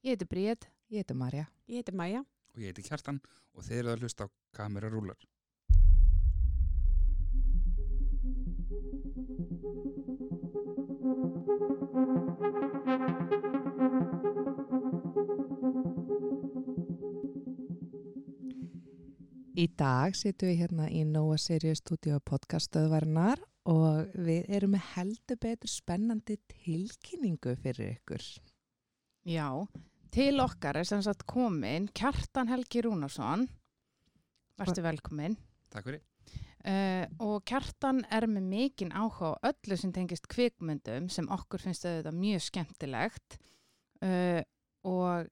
Ég heiti Bríð. Ég heiti Marja. Ég heiti Maja. og ég heiti Kjartan og þeir eru að hlusta á kamerarúlar. Í dag sittum við hérna í Nóa Sirius stúdíu podcaststöðvarinnar og við erum með heldur betur spennandi tilkynningu fyrir ykkur. Já, til okkar er sem sagt komin Kjartan Helgi Rúnarsson. Verstu velkomin. Takk fyrir. Uh, og Kjartan er með mikinn áhuga á öllu sem tengist kvikmyndum sem okkur finnst auðvitað mjög skemmtilegt uh, og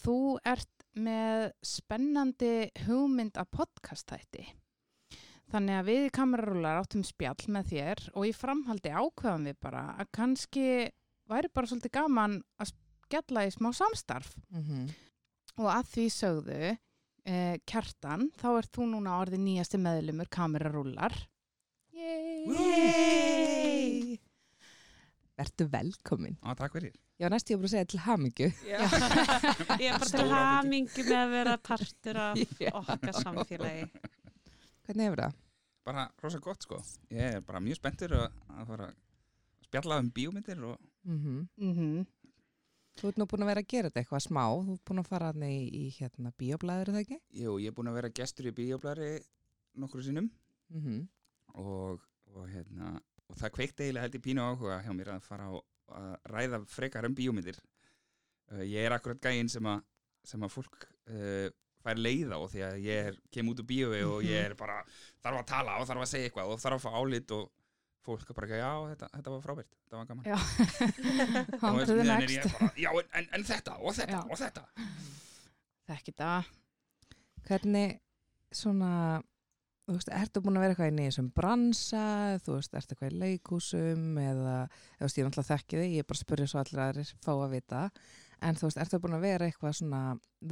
þú ert með spennandi hugmynd að podcastætti. Þannig að við í kamerarúlar áttum spjall með þér og í framhaldi ákveðum við bara að kannski væri bara svolítið gaman að spjalla í smá samstarf Mm -hmm. og að því sögðu eh, Kjartan, þá ert þú núna orðið nýjasti meðlumur kamerarúlar. Yay! Yay! Vertu velkomin. Á, takk fyrir. Já, næst ég var bara að segja til hamingju. Ég er bara til Stóra hamingi með að vera partur af Já. okkar samfélagi. Hvernig hefur það? Bara rosa gott sko. Ég er bara mjög spenntur að, að fara að spjalla um bíómyndir og Mm Mm Þú ert nú búin að vera að gera þetta eitthvað smá. Þú ert búin að fara hann í, í hérna bíoblæður, er það ekki? jú, ég er búin að vera gestur í bíóblari nokkru sinnum Mm og, og, hérna, og það kveikti eiginlega held í pínu áhuga hjá mér að fara á að ræða frekar um bíómyndir. Uh, ég er akkurat gæinn sem, sem að fólk uh, fær leið á því að ég er, kem út úr bíói og ég er bara þarf að tala og þarf að segja eitthvað og þarf að fá álit og fólk er bara ekki, já, þetta, þetta var frábært, þetta var gaman. Er bara, já, en, en, en þetta og þetta Já. og þetta. Þekki það. Hvernig svona, þú veist, ertu búin að vera eitthvað í þessum bransa, þú veist, ertu eitthvað í leikúsum eða, þú veist, ég er náttúrulega þekki þig, ég er bara að spyrja svo allir aðrir fá að vita, en þú veist, ertu búin að vera eitthvað svona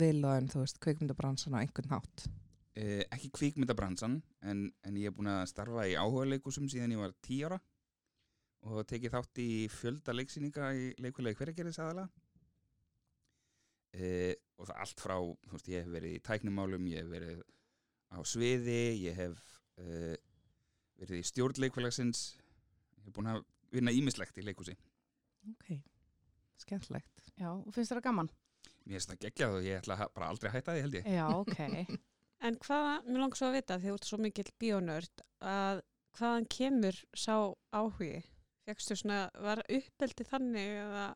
viðlóðin, þú veist, kveikmyndabransan á einhvern hátt? Eh, ekki kvikmyndabransan, en, en ég er búin að starfa í áhuga leikusum síðan ég var 10 ára og tekið þátt í fjölda leiksýninga í leikfélagi hverjargerðis Eh, og það allt frá, þú veist, ég hef verið í tæknumálum, ég hef verið á sviði, ég hef uh, verið í stjórn leikfélagsins, ég hef búin að vinna ímislegt í leikúsi. Ok, skemmtlegt. Já, og finnst það gaman? Mér finnst það geggjað og ég ætla bara aldrei að hætta því held ég. Já, ok. En hvað, mér langar svo að vita, því þú ert svo mikill bíónörd, að hvaðan kemur sá áhugi? Fekstu svona, var uppeldi þannig eða...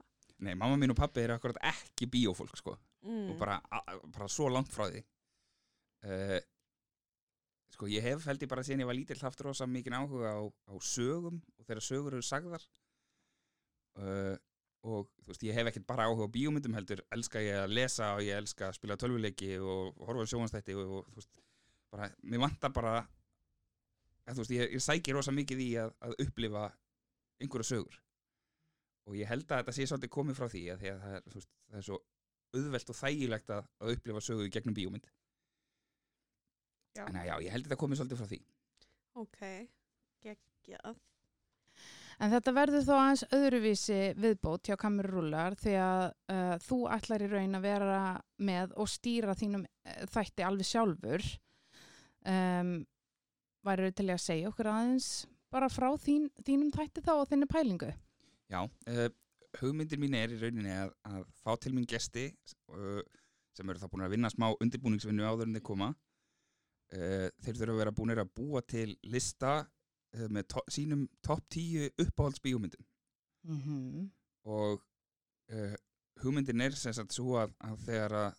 Nei, mamma mín og pappi eru akkurat ekki bíófólk, sko. Mm. og bara, bara svo langt frá því uh, sko ég hef held ég bara síðan ég var lítill haft rosa mikið áhuga á, á sögum og þegar sögur eru sagðar uh, og þú veist ég hef ekkert bara áhuga á bíómyndum heldur elska ég að lesa og ég elska að spila tölvuleiki og, horfa á sjónvannstætti og, og þú veist bara, mér vantar bara að, þú veist ég, ég sæki rosa mikið í að, að upplifa einhverja sögur og ég held að þetta sé svolítið komið frá því að því að það er, veist, það er svo auðvelt og þægilegt að, að upplifa sögu í gegnum bíómynd Já. en að já, ég held að þetta komið svolítið frá því Ok, geggjað. En þetta verður þó aðeins öðruvísi viðbót hjá kamerarúlar því að uh, þú ætlar í raun að vera með og stýra þínum uh, þætti alveg sjálfur. Um, Værið til í að segja okkur aðeins bara frá þín, þínum þætti þá og þinni pælingu? Já, uh, hugmyndir mín er í rauninni að, að fá til mín gesti uh, sem eru þá búin að vinna smá undirbúningsvinnu áður en þeir koma uh, þeir þurfa að vera búinir að búa til lista með to sínum topp 10 uppáhaldsbíómyndum. Mm -hmm. og uh, hugmyndin er sem sagt svo að, að þegar að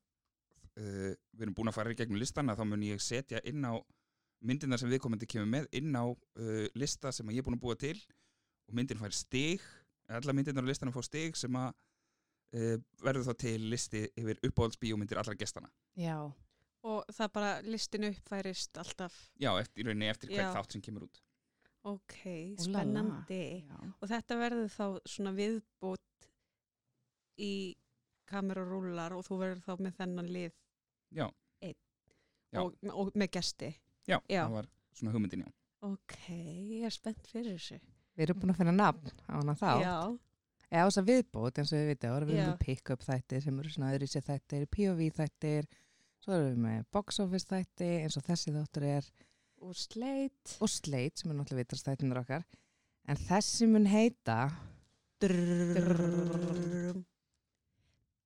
uh, við erum búin að fara í gegnum listana þá mun ég setja inn á myndirna sem viðkomandi kemur með inn á uh, lista sem að ég er búin að búa til. Og myndin fær stig alla myndirnar á listanum fá stig sem að uh, verður þá til listi yfir uppáhaldsbíómyndir allra gestana Já, Og það bara listinu uppfærist alltaf. já, eftir, í rauninni eftir hvert þátt sem kemur út Ok, spennandi. já. Og þetta verður þá svona viðbútt í kamerarúlar og þú verður þá með þennan lið já, Já. og, og með gesti. já, Já. það var svona hugmyndin já Ok, ég er spennt fyrir þessu. Við erum búin að finna nafn á hana þá. Já, eða þess að viðbót eins og við veitum, við erum Já. með pick-up þættir sem eru svona öðru sér þættir, POV þættir svo erum við með box office þætti eins og þessi þáttur er Og sleit. og slate sem er náttúrulega vitrast þættinur okkar en þessi mun heita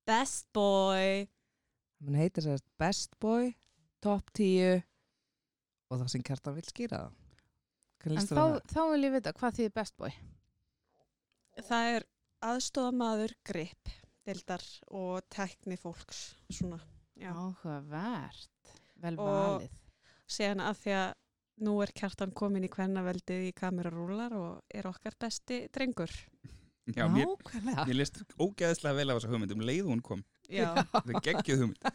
Best boy mun heita sér best boy top 10 og það sem kjartan vil skýra það En þá, þá vil ég vita hvað þýðir best boy. Það er aðstofamaður grip deildar og tekni fólks svona. Áhugavert. Vel Og- valið. Síðan að því að nú er kjartan komin í kvennaveldið í kamerarúlar og er okkar besti drengur. Já, mér, mér list ógeðslega vel á þessa hugmynd um leið hún kom. Já, Það er geggjuð hugmynd.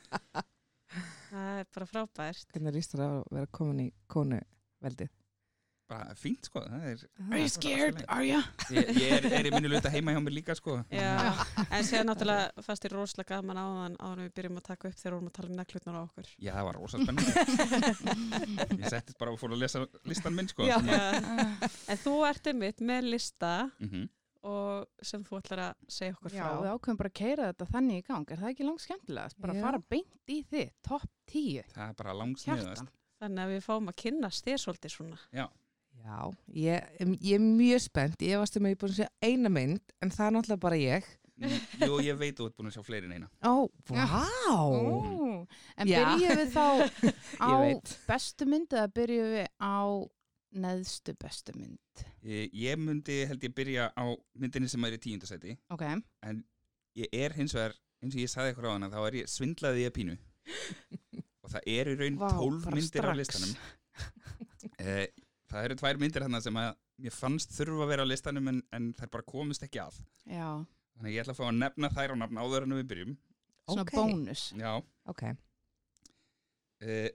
það er bara frábært. Hvernig líst á að vera komin í konu veldið? Bara fínt, sko. Það er, Are you scared? Are you? ég, ég er, er í minni luta heima hjá mér líka, sko. Já, en síðan náttúrulega fannst þér rosalega gaman áðan áður en við byrjum að taka upp þegar við vorum að tala um neklutnar á okkur. Já, það var rosa spennandi. Ég settist bara og fór að lesa listan minn, sko. Já. En þú ert einmitt með lista Mhm. og sem þú ætlar að segja okkur Já, frá. við ákveðum bara að keira þetta þannig í gang. Er það ekki langt skemmtilegast? Bara Já. fara beint í þið. Topp 10. Það er bara langsniðast. Kjartan. Þannig að við fáum að kynnast þér svolítið svona. Já, ég, ég er mjög spennt. Ég varst um að ég er búin að segja eina mynd, en það er náttúrulega bara ég. Jú, ég veit þú ert búin að sjá fleiri en eina. Ó, Já. vá! Ó, En Já. byrjum við þá á bestu mynd eða byrjum við á neðstu bestu mynd? Ég, ég myndi, held ég, byrja á myndinni sem er í tíundasæti. Ok, Ég er hins vegar, eins og ég sagði ykkur á hana, þá er ég svindlaði ég pínu. og það eru í raun Vá, 12 bara myndir á strax. listanum. Eh, það eru tvær myndir þarna sem að mér fannst þurfa að vera á listanum en, en þær bara komist ekki að. já, Þannig að ég ætla að fá að nefna þær á nafn áður en við byrjum. svona Ok. bónus. Já. Ok, Uh,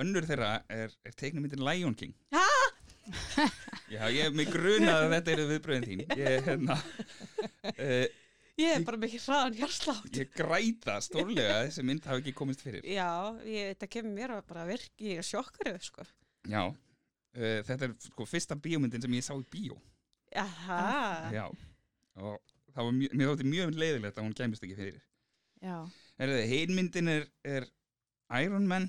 önnur þeirra er, er teiknumyndin Lion King. Ha? Já, ég er mig grunað að þetta eru viðbröðin þín. Ég, hérna, uh, Ég er bara mikið hraðan hjarslátt. ég græta stórlega að þessi mynd hafi ekki komist fyrir. Já, ég, þetta kemur mér að bara virk, ég er sjokkur sko. Já, uh, þetta er sko fyrsta bíómyndin sem ég sá í bíó. Jaha. Já, og það var mjög, mér þótti mjög leiðilegt að hún kæmist ekki fyrir. Já, Herðu, hinmyndin er, er Iron Man,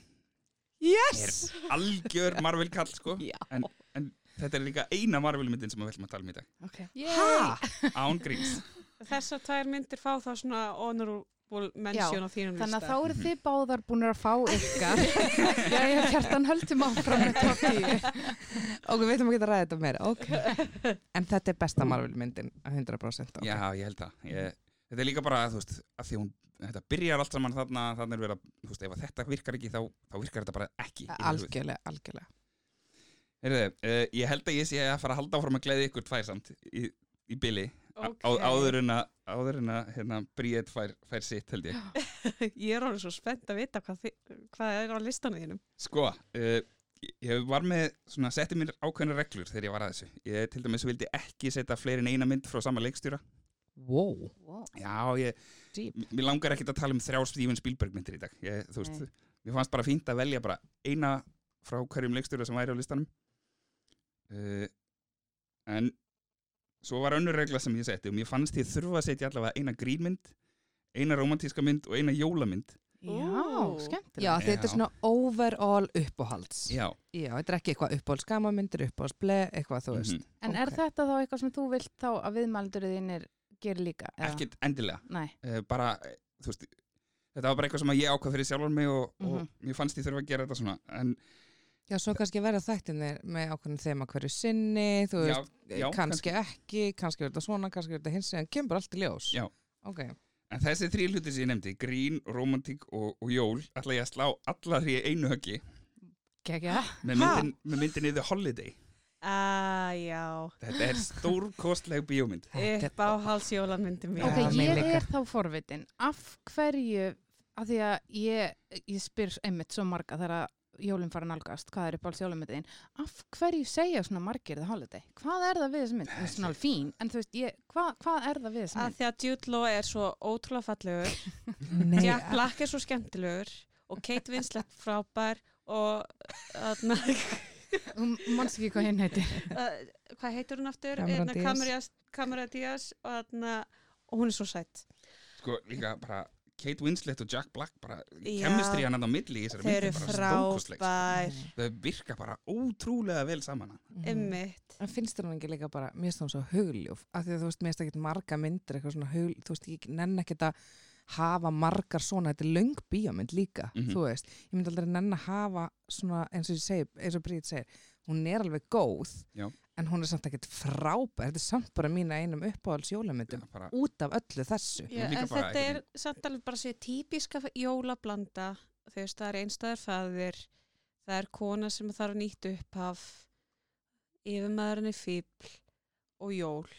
Yes! algjör Marvel kall sko. En, en þetta er líka eina Marvel myndin sem við ætlum að tala um í dag. ok. hæ? Án gríns. Þessar tvær myndir fá þá svona honorable mention á þínum Þannig að lista. þá eru þið báðar búin að fá ykkar. Já, ég kjartan höldum áfram með topp 10. Ok, við veitum að geta ræðið þetta meira, ok. En þetta er besta Marvel myndin, 100%. ok. Já, ég held það. Ég, þetta er líka bara, þú veist, að því hún, þetta byrjar allt saman þarna, þannig er að, þú veist, ef að þetta virkar ekki, þá, þá virkar þetta bara ekki. Algjörlega, algjörlega. Heyrðu, uh, ég held að ég sé að fara að halda áfram að gleði ykkur tvær samt í, í bili Ok. á, áður en að, áður en að hérna, Bríett fær, fær sitt held ég. Ég er alveg svo spennt að vita hvað, þi, hvað er á listanum þínum. Sko, uh, ég- var með, svona, setti mér ákveðna reglur þegar ég var að þessu. Ég til dæmis vildi ekki setja fleiri en eina mynd frá sama leikstjóra. Wow. Já, ég, mér langar ekkit að tala um þrjá Steven Spielberg myndir í dag. Ég, þú veist, mér fannst bara fínt að velja bara eina frá hverjum leikstjóra sem væri á listanum. Uh, en svo var önnur regla sem ég setti og mér fannst ég þurfa að setja allavega eina grínmynd, eina romantíska mynd og eina jólamynd. Já, skemmtilega. Já, þetta er svona overall uppáhalds. Já, Já, þetta er ekki eitthvað uppáhalds gamanmyndir, uppáhalds ble, eitthvað þú veist. mhm. En er Ok. þetta þá eitthvað sem þú vilt þá að viðmældur þínir gerir líka? eða? ekkit endilega. Nei. uh, bara, þú veist þetta var bara eitthvað sem ég ákvað fyrir sjálfan mig og, og Mhm. mér fannst ég þurfa að gera þetta svona en Já, svo kannski verða þættinir með ákveðin þema hverju sinni, þú já, veist, já, kannski ekki, kannski verður þetta svona, kannski verður þetta hins, en kemur allt í ljós. Já. Ok. en þessi þrý hluti sem ég nefndi, grín, romantík og, og jól, ætla ég að slá alla þrý í einu höggi Kekja. með, myndin, með myndinni The Holiday Ah, já. þetta er stórkostleg bíómynd Þetta er- Upp á halsjólamyndi mér. Ok, ég mér líka. er þá forvitin. Af hverju, af því að ég, ég spyr einmitt svo marga þegar að jólinn fara að nálgast, hvað er upp á jólumyndin, af hverju segja svona margir það holiday? Hvað er það við þessi mynd? Það er svona alveg fín, en þú veist, ég, hvað, hvað er það við þessi Að mynd? því að Jude Law er svo ótrúlega fallegur, Nei, Jack Black er svo skemmtilegur og Kate Winslet frábær og Hún manst ekki hvað hinn heitir. hvað heitir hún aftur? Cameron Diaz. Og, þarna, og hún er svo sætt Sko, líka bara Kate Winslet og Jack Black bara kemistri hann á milli í þessari þau eru myndi bara stórkostleg sko. frábær þau virka bara ótrúlega vel saman Mhm. ymmit En finnst þér hún ekki líka bara, mér finnst hún svo hugljúf af því að þú veist, mér finnst ekki marga myndir eitthvað svona hugl, þú veist, ég nenn ekki að hafa margar svona, þetta er löng bíómynd líka, Mhm. þú veist ég myndi aldrei nenn að hafa svona eins og ég segi, eins og Bríð segir, hún er alveg góð, Já. En hún er samt ekkert frábær, þetta er samt bara mína einum uppáhalds jólamyndum, Já, bara, út af öllu þessu. Já, líka en bara þetta einhvern er samt alveg bara sér típiska jólablanda. Þú veist, það er einstæðar fæðir það er kona sem þarf nýtt upphaf yfirmaðurinn er fíbl og jól.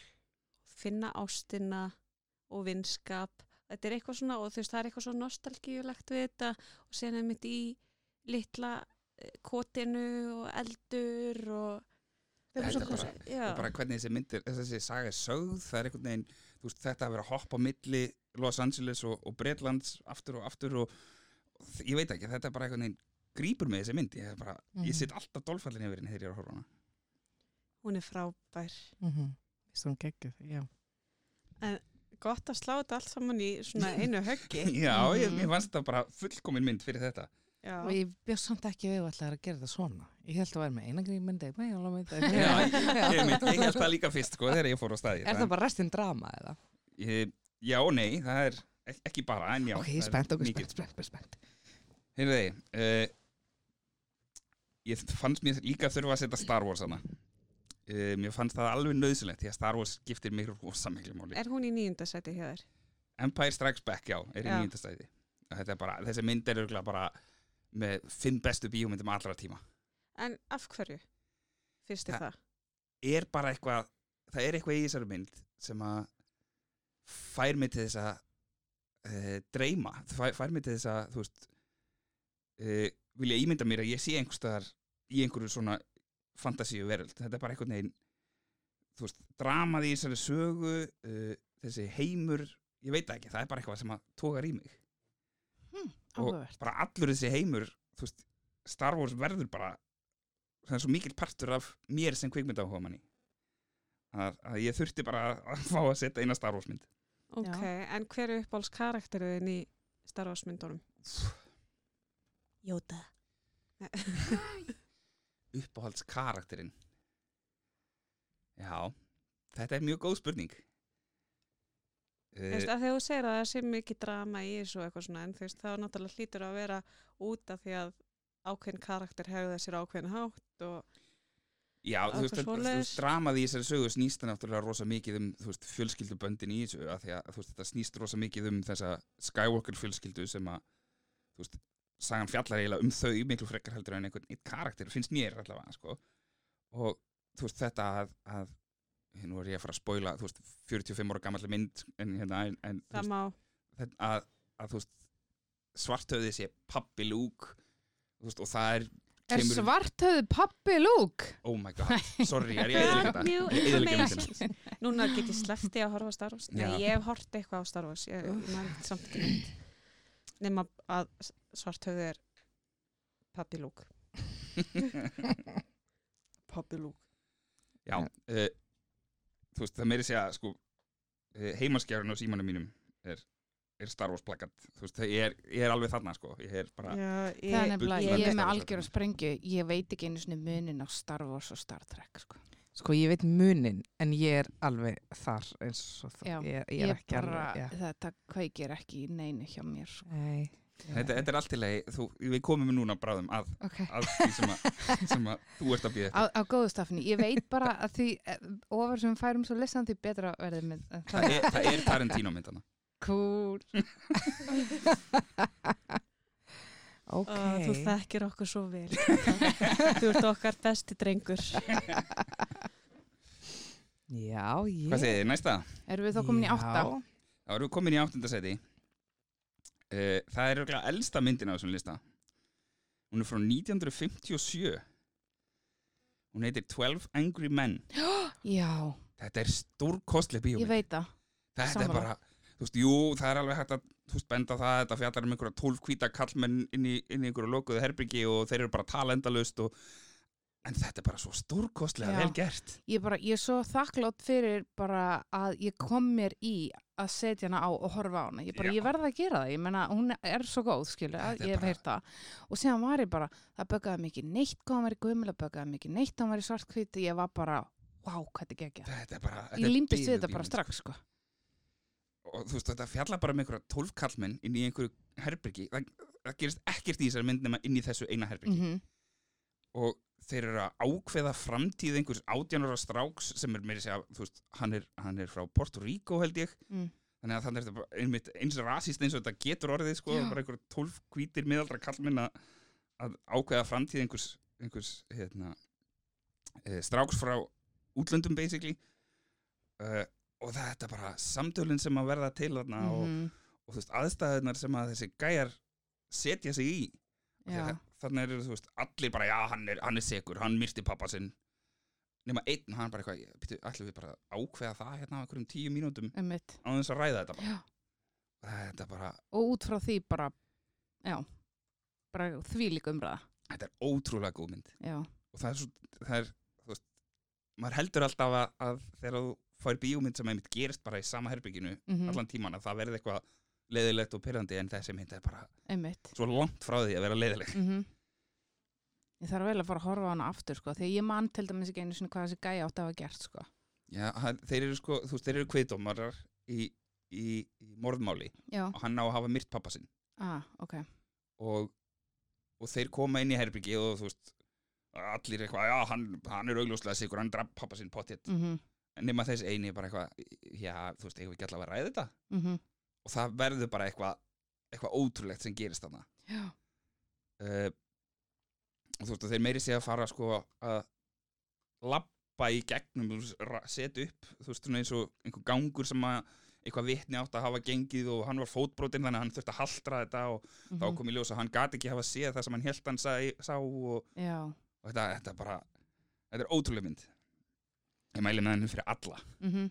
Finna ástina og vinskap. Þetta er eitthvað svona og þú veist, það er eitthvað svo nostalgíulegt við þetta. Og síðan er mitt í litla eh, kotinu og eldur og Þetta er bara- og bara hvernig þessi myndir þessi saga er sögð, það er einhvern veginn þú veist, þetta að vera að hoppa á milli Los Angeles og, og Bretlands aftur og aftur og, og ég veit ekki, þetta er bara einhvern veginn grípur með þessi mynd ég, er bara, Mhm. ég sitt alltaf dolfallin yfir henni þegar ég er að horfa hana hún er frábær mm -hmm. Svo hún geggjuð, já gott að slá þetta allt saman í svona einu höggi já, ég, Mhm. mér fannst þetta bara fullkomin mynd fyrir þetta Já. Og ég bjóð samt ekki við að að gera þetta svona. Ég held að vera með jólamyndi. Já, ég, held það líka fyrst sko, þegar ég fór á staði Er það bara restin drama eða? ég, Já og nei, það er ek- ekki bara en já, ok, ég það spennt, ok, mikið. spennt, spennt, spennt. Heyrðu þið, uh, ég fannst mér líka þurfa að setja Star Wars hana. Uh, mér fannst það alveg nöðsilegt því að Star Wars skiptir mig rosa miklu máli. Er hún í nýjunda sæti hjá þér? Empire Strikes Back, já, er í Já. er bara, þessi mynd er örugglega bara með fimm bestu bíómyndum allra tíma. En af hverju? Fyrst er Það- það. Er bara eitthvað, það er eitthvað í þessari mynd sem að fær mig til þess að uh, dreyma, fær, fær mig til þess að, veist, uh, vilja ímynda mér að ég sé einhvers staðar í einhverju svona fantasíu veröld. Þetta er bara einhvern veginn, þú veist, dramað í þessari sögu, uh, þessi heimur, ég veit ekki, það er bara eitthvað sem að tógar í mig. og Áhugavert. bara allur þessi heimur þú veist, Star Wars verður bara það er svo mikill partur af mér sem kvikmyndaáhuga manni að, að ég þurfti bara að, fá að setja eina Star Wars mynd Ok, en hver er uppáhalds karakteruðin í Star Wars myndunum? Jóta. uppáhalds karakterinn já þetta er mjög góð spurning Þú veist, uh, að þegar þú segir að það sé mikið drama í þessu eitthvað svona, en þú veist, það náttúrulega hlýtur að vera út af því að ákveðin karakter hefði þessir ákveðin hátt og já, þú veist, þú veist dramað í þessari sögu snýst það náttúrulega rosa mikið um veist, fjölskylduböndin í þessu að því að þú veist, þetta snýst rosa mikið um þessa Skywalker fjölskyldu sem að þú veist, sagan fjallar eiginlega um þau miklu frekar heldur en einhvern eitt karakter finnst mér allavega sko. og þú veist þetta að, að nú er ég að fara að spoila þú veist 45 ára gammal mynd en, hérna, en, en þú það veist, má, þetta, að, að þú veist svartöði sé pappi lúk þú veist og það er Er kemur- svartöðu pappi lúk? oh my god, sorry, er ég new þetta Ég information. myndina. núna get ég slefti að horfa á Star Wars. Nei, ég hef hort eitthvað á Star Wars, ég, man samt ekki neitt. Nefna að svart höfðu er pappi lúk. pappi lúk. Já, uh, þú veist, það meiri segja, sko, uh, heimaskjárun á símanum mínum er, er Star Wars plakat, þú veist, ég er, ég er alveg þarna, sko, ég er bara, Já, ég, er nefnilega, ég- ég, er ég- með algjör að sprengju, ég veit ekki einu munin á Star Wars og Star Trek, sko. Sko, ég veit munin, en ég er alveg þar eins og það. Já, ég, ég er ekki bara, alveg, já. þetta kveikir ekki í neinu hjá mér, sko. Nei. Þetta, þetta er allt í lagi, þú, við komum núna bráðum að, Ok. að því sem að, sem að þú ert að býða Á, á góðu stafni, ég veit bara að því eh, ofar sem færum svo listan því betra verður með það er, það er Tarantino myndana. Cool. Ok. Ó, þú þekkir okkur svo vel. þú ert okkar besti drengur. Já, ég. Hvað segir þið, næsta? Erum við þá komin í átta? Já. þá erum við komin í áttundasæti það er örugglega elsta myndin á þessum lista. Hún er frá 1957 hún heitir 12 Angry Men. Já, þetta er stórkostleg ég bíómynd veit það. þetta er sammála. bara, þú veist, jú, það er alveg hægt að þú veist, benda það, þetta fjallar um einhverja 12 hvíta kallmenn inn í, inn í einhverju lokuðu herbyggi og þeir eru bara endalaust og en þetta er bara svo stórkostlega vel gert. Ég, bara, ég er svo þakklátt fyrir bara að ég kom mér í að setja hana á og horfa á hana. Ég, bara, ég verða að gera það, ég menna hún er svo góð skilu, ég hef heyrt það. Og síðan var ég bara, það böggaði mikið neitt hvað hann var í gömul, það böggaði mikið neitt hann var í svartkvíti, ég var bara wow, hvað þetta þetta ég límdist við þetta bara strax sko. og þú veist þetta fjalla bara með einhverja tólf kallmenn inn í einhverju herbyrgi það, það gerist ekkert í þessari mynd nema inn í þessu eina herbyrgi mm og þeir eru að ákveða framtíð einhvers átjánara stráks sem er meiri segja, þú veist, hann er, hann er frá Porto Rico held ég Mm. þannig að þannig er þetta einmitt eins rasist eins og þetta getur orðið sko, Já. bara einhver tólf hvítir miðaldra kallmenn að, að ákveða framtíð einhvers, einhvers hérna, e, stráks frá útlöndum basically uh, og þetta bara samtölinn sem að verða til þarna og, Mhm. og þú veist, aðstæðunar sem að þessi gæjar setja sig í Já. Þannig eru þú veist, allir bara já, hann er, hann er segur, hann myrti pappa sinn. Nema einn, hann bara eitthvað ætlum við bara ákveða það hérna á einhverjum tíu mínútum? Einmitt. á þess að ræða þetta bara. Þetta bara, og út frá því bara já, bara því líka umræða. Þetta er ótrúlega góð mynd. Já, og það er svo, það er þú veist, maður heldur alltaf að, að þegar þú fær bíómynd sem einmitt gerist bara í sama herbygginu mm allan tíman að það verði eitthvað leiðilegt og pyrrandi en þessi mynd er bara einmitt. svo langt frá því að vera leiðileg mm ég þarf vel að fara að horfa á hana aftur sko, því ég man til dæmis ekki einu sinni hvað þessi gæja átti að hafa gert sko. Já, hann, þeir eru sko, þú veist, þeir eru kviðdómarar í, í, í morðmáli já, og hann á að hafa myrt pappa sinn. Ah, ok. Og, og þeir koma inn í herbyggi og þú veist allir eitthvað, já, hann, hann er augljóslega sigur hann draf pappa sinn pottitt mm nema þess eini bara eitthvað, já, þú veist, eigum við ekki allavega að ræða þetta? -hmm. og það verður bara eitthvað eitthvað ótrúlegt sem gerist þarna. Já, uh, og þú veist, og þeir meiri sé að fara sko að labba í gegnum, ra- setja upp þú veist, svona eins og einhver gangur sem að eitthvað vitni átt að hafa gengið og hann var fótbrotinn þannig að hann þurfti að haldra þetta og þá Mhm. kom í ljós að hann gati ekki hafa séð það sem hann held hann sá, sá og, og þetta, þetta bara þetta er ótrúlega mynd ég mæli með henni fyrir alla Mm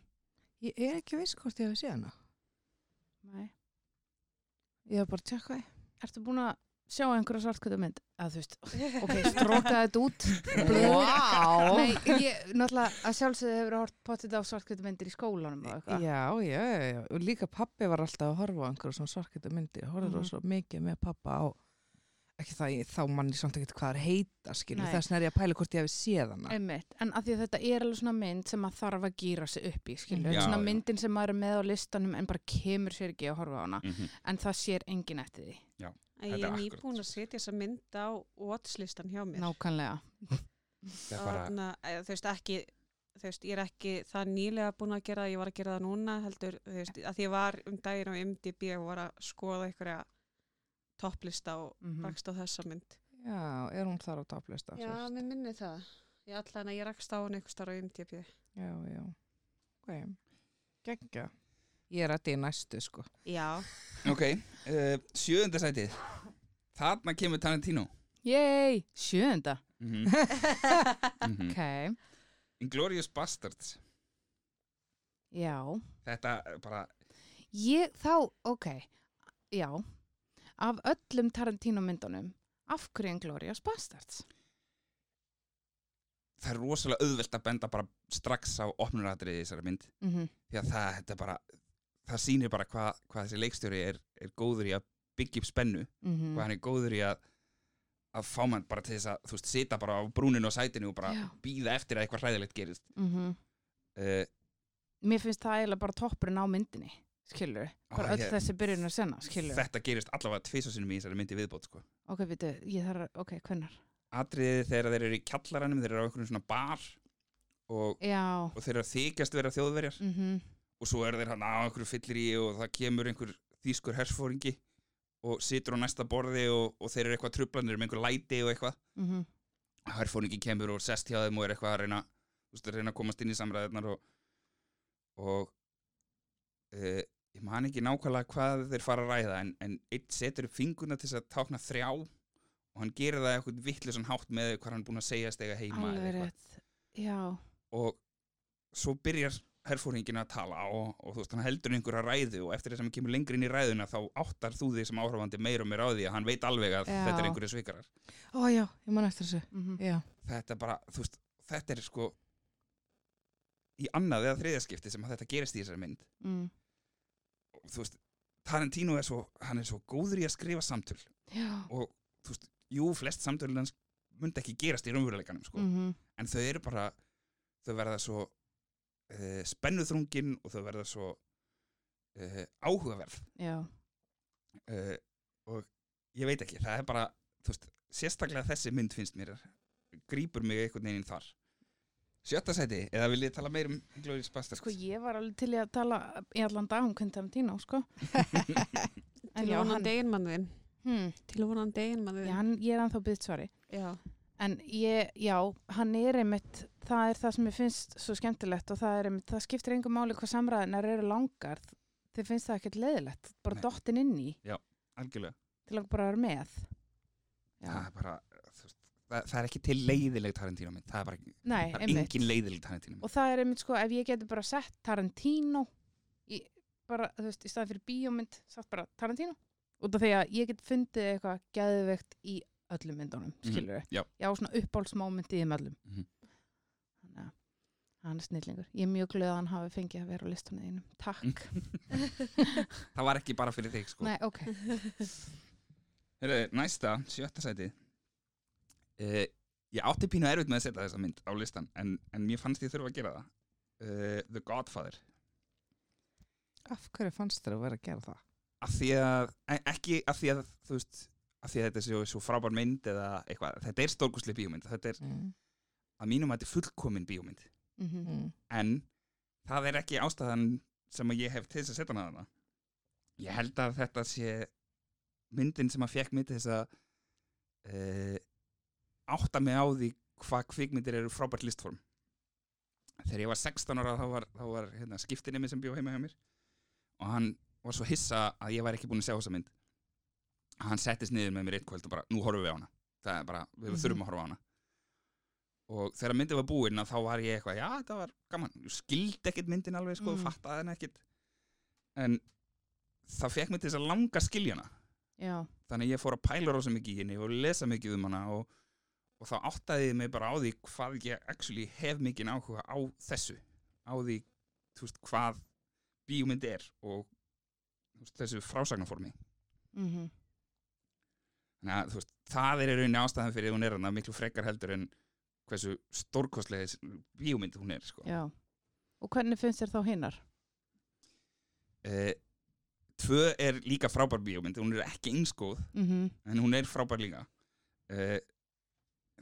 Ég er ekki viss hvort ég hef séð hana. Nei. Ég hef bara tjekka því. Ertu búin að sjá einhverja svartkvöldu mynd? Að þú veist, ok, strókaði þetta út. Vá. Nei, ég, náttúrulega, að sjálfsögðu hefur hort potið á svartkvöldu myndir í skólanum og eitthvað. Já, já, já, já. Og líka pappi var alltaf að horfa á einhverju svona svarkita myndir. Horfður Mhm. mm svo mikið með pappa á, ekki það, þá mann ég samt ekki hvað er heita, skilur. Þess vegna er ég að pæla hvort ég hef séð hana. Einmitt, en að því að þetta er alveg svona mynd sem að þarf að gýra sig upp í, skilur. Já, svona já. myndin sem maður er með á listanum en bara kemur sér ekki að horfa á hana. mm -hmm. En það sér enginn eftir því. Þetta ég er nýbúin að setja þessa mynd á watchlistan hjá mér. Nákvæmlega. er bara, eh, þú veist ekki þú veist, ég er ekki það nýlega búin að gera það, ég var að gera það núna heldur, þú veist, að því ég var um daginn á MDB og var að skoða einhverja topplista og Mm rakst á þessa mynd. Já, er hún þar á topplista? Já, mér minni það. Ég allan að ég rakst á hann einhver starf á MDB. Já, já. Ok, geggja. Ég er að þetta í næstu, sko. Já, ok uh, sjöunda sætið þarna kemur Tarantino Yey, sjöunda. mm -hmm. Ok, Inglourious Bastards já. þetta bara Ég, þá, ok, já. Af öllum Tarantino myndunum, af hverju Inglourious Bastards? það er rosalega auðvelt að benda bara strax á opnuratriði í þessari mynd. Mm því að það, er bara það sýnir bara hvað hva þessi leikstjóri er, er góður í að byggja upp spennu. -hmm. hvað hann er góður í að að fá mann bara til þess að, þú veist, sita bara á brúninu og sætinu og bara býða eftir að eitthvað hræðilegt gerist. Mm uh, Mér finnst það eiginlega bara toppurinn á myndinni, skilur. Bara öll þessi byrjun að senna, skilur. þetta gerist allavega tvisasunum í þessari myndi viðbót sko. Ok, veitu, ég þarf, ok, hvennar? atriði þegar þeir eru í kjallaranum þeir eru á einhverjum svona bar og, og þeir eru að þykjast vera þjóðverjar mhm, og svo eru þeir hann á einhverju fyllir í og það kemur einhver þýskur hersfóringi og situr á næsta borði og, og þeir eru eitthvað trublanir með einhver læti og eitthvað mhm, herfóringi kemur og sest hjá þeim og er eitthvað að reyna, veist, að reyna að komast inn í samræðarnar og, og e, ég man ekki nákvæmlega hvað þeir fara að ræða en, en eitt setur upp fingurna til þess að tákna þrjá og hann gerir það eitthvað vittlusan hátt með hvað hann er búin að segja stega heima eða alveg eitthvað. rétt. Já, og svo byrjar herfóringin að tala og, og þú veist, hann heldur einhverja ræðu og eftir þess að hann kemur lengri inn í ræðuna þá áttar þú því sem áhrifandi meir og meir á því að hann veit alveg að Já. þetta er einhverju svikarar Ó já, ég man eftir þessu. Mhm. Já. þetta er bara, þú veist, þetta er sko í annað eða þriðaskipti sem að þetta gerist í þessari mynd Mm. Og þú veist, Tarantino er svo hann er svo góður í að skrifa samtöl Já. og þú veist, jú, flest samtöl hans myndi ekki gerast í raunveruleikanum sko. Mhm. en þau eru bara þau verða svo uh, spennuþrungin og þau verða svo uh, áhugaverð uh, og ég veit ekki, það er bara þú veist, sérstaklega þessi mynd finnst mér grípur mig einhvern veginn þar sjötta sæti, eða vil ég tala meir um Glorious Bastards Sko ég var alveg til í að tala í allan dag um Quentin Tarantino, sko. En Til já, vonan hann, deginmannin. hmm, Til vonan deginmannin. já, hann, ég er anþá byggð svari. Já. En ég, já, hann er einmitt, það er það sem ég finnst svo skemmtilegt og það er einmitt, það skiptir engum máli hvað samræðinar eru langar. Þið finnst það ekkert leiðilegt, bara Nei. dottin inn í algjörlega, til að bara vera með. það Já, er bara það, það er ekki til leiðileg Tarantino mynd, það er bara nei, það er engin leiðileg Tarantino mynd Og það er einmitt sko, ef ég geti bara sett Tarantino í, bara, þú veist, í staðan fyrir bíómynd, satt bara Tarantino. Út af því að ég get fundið eitthvað geðveikt í öllum myndunum, Mhm, skilur við. já. Já, svona uppbólsmoment í þeim öllum. Mhm. Þannig að hann er snillingur. Ég er mjög glöð að hann hafi fengið að vera á listanum einum. Takk. það var ekki bara fyrir þig sko. Nei, ok. Heru, næsta, sjötta sæti uh, ég átti pínu erfitt með að setja þessa mynd á listan en, en mér fannst ég þurfa að gera það uh, The Godfather Af hverju fannst þér að vera að gera það? af því að, e- ekki af því að þú veist, af því að þetta er svo, svo frábær mynd eða eitthvað, þetta er stórkustlega bíómynd þetta er Mm. að mínum að þetta er fullkomin bíómynd Mm Mm. en það er ekki ástæðan sem að ég hef til þess að setja hana þarna ég held að þetta sé myndin sem að fekk mig til þess að uh, átta mig á því hvað kvikmyndir eru frábært listform þegar ég var 16 ára þá var, þá var hérna, skiptinemi sem bjó heima hjá mér og hann var svo hissa að ég væri ekki búin að sjá þessa mynd hann settist niður með mér eitt kvöld og bara, nú horfum við á hana það er bara, við Mhm. þurfum að horfa á hana og þegar myndin var búin að þá var ég eitthvað, já, þetta var gaman ég skildi ekkert myndin alveg, sko, Mm. mm. fattaði henni ekkert en það fekk mig til þess að langa að skilja hana Já. þannig ég fór að pæla rosa mikið í henni og lesa mikið um hana og, og þá áttaði ég mig bara á því hvað ég actually hef mikið áhuga á þessu. Á því, veist, hvað bíómynd er og veist, þessu frásagnarformi. Mm þannig að veist, það er í rauninni ástæðan fyrir að hún er hana miklu frekar heldur en hversu stórkostlega bíómynd hún er sko. Og hvernig finnst þér þá hinnar? Eh, tvö er líka frábær bíómynd hún er ekki einskóð Mm en hún er frábær líka. Eh,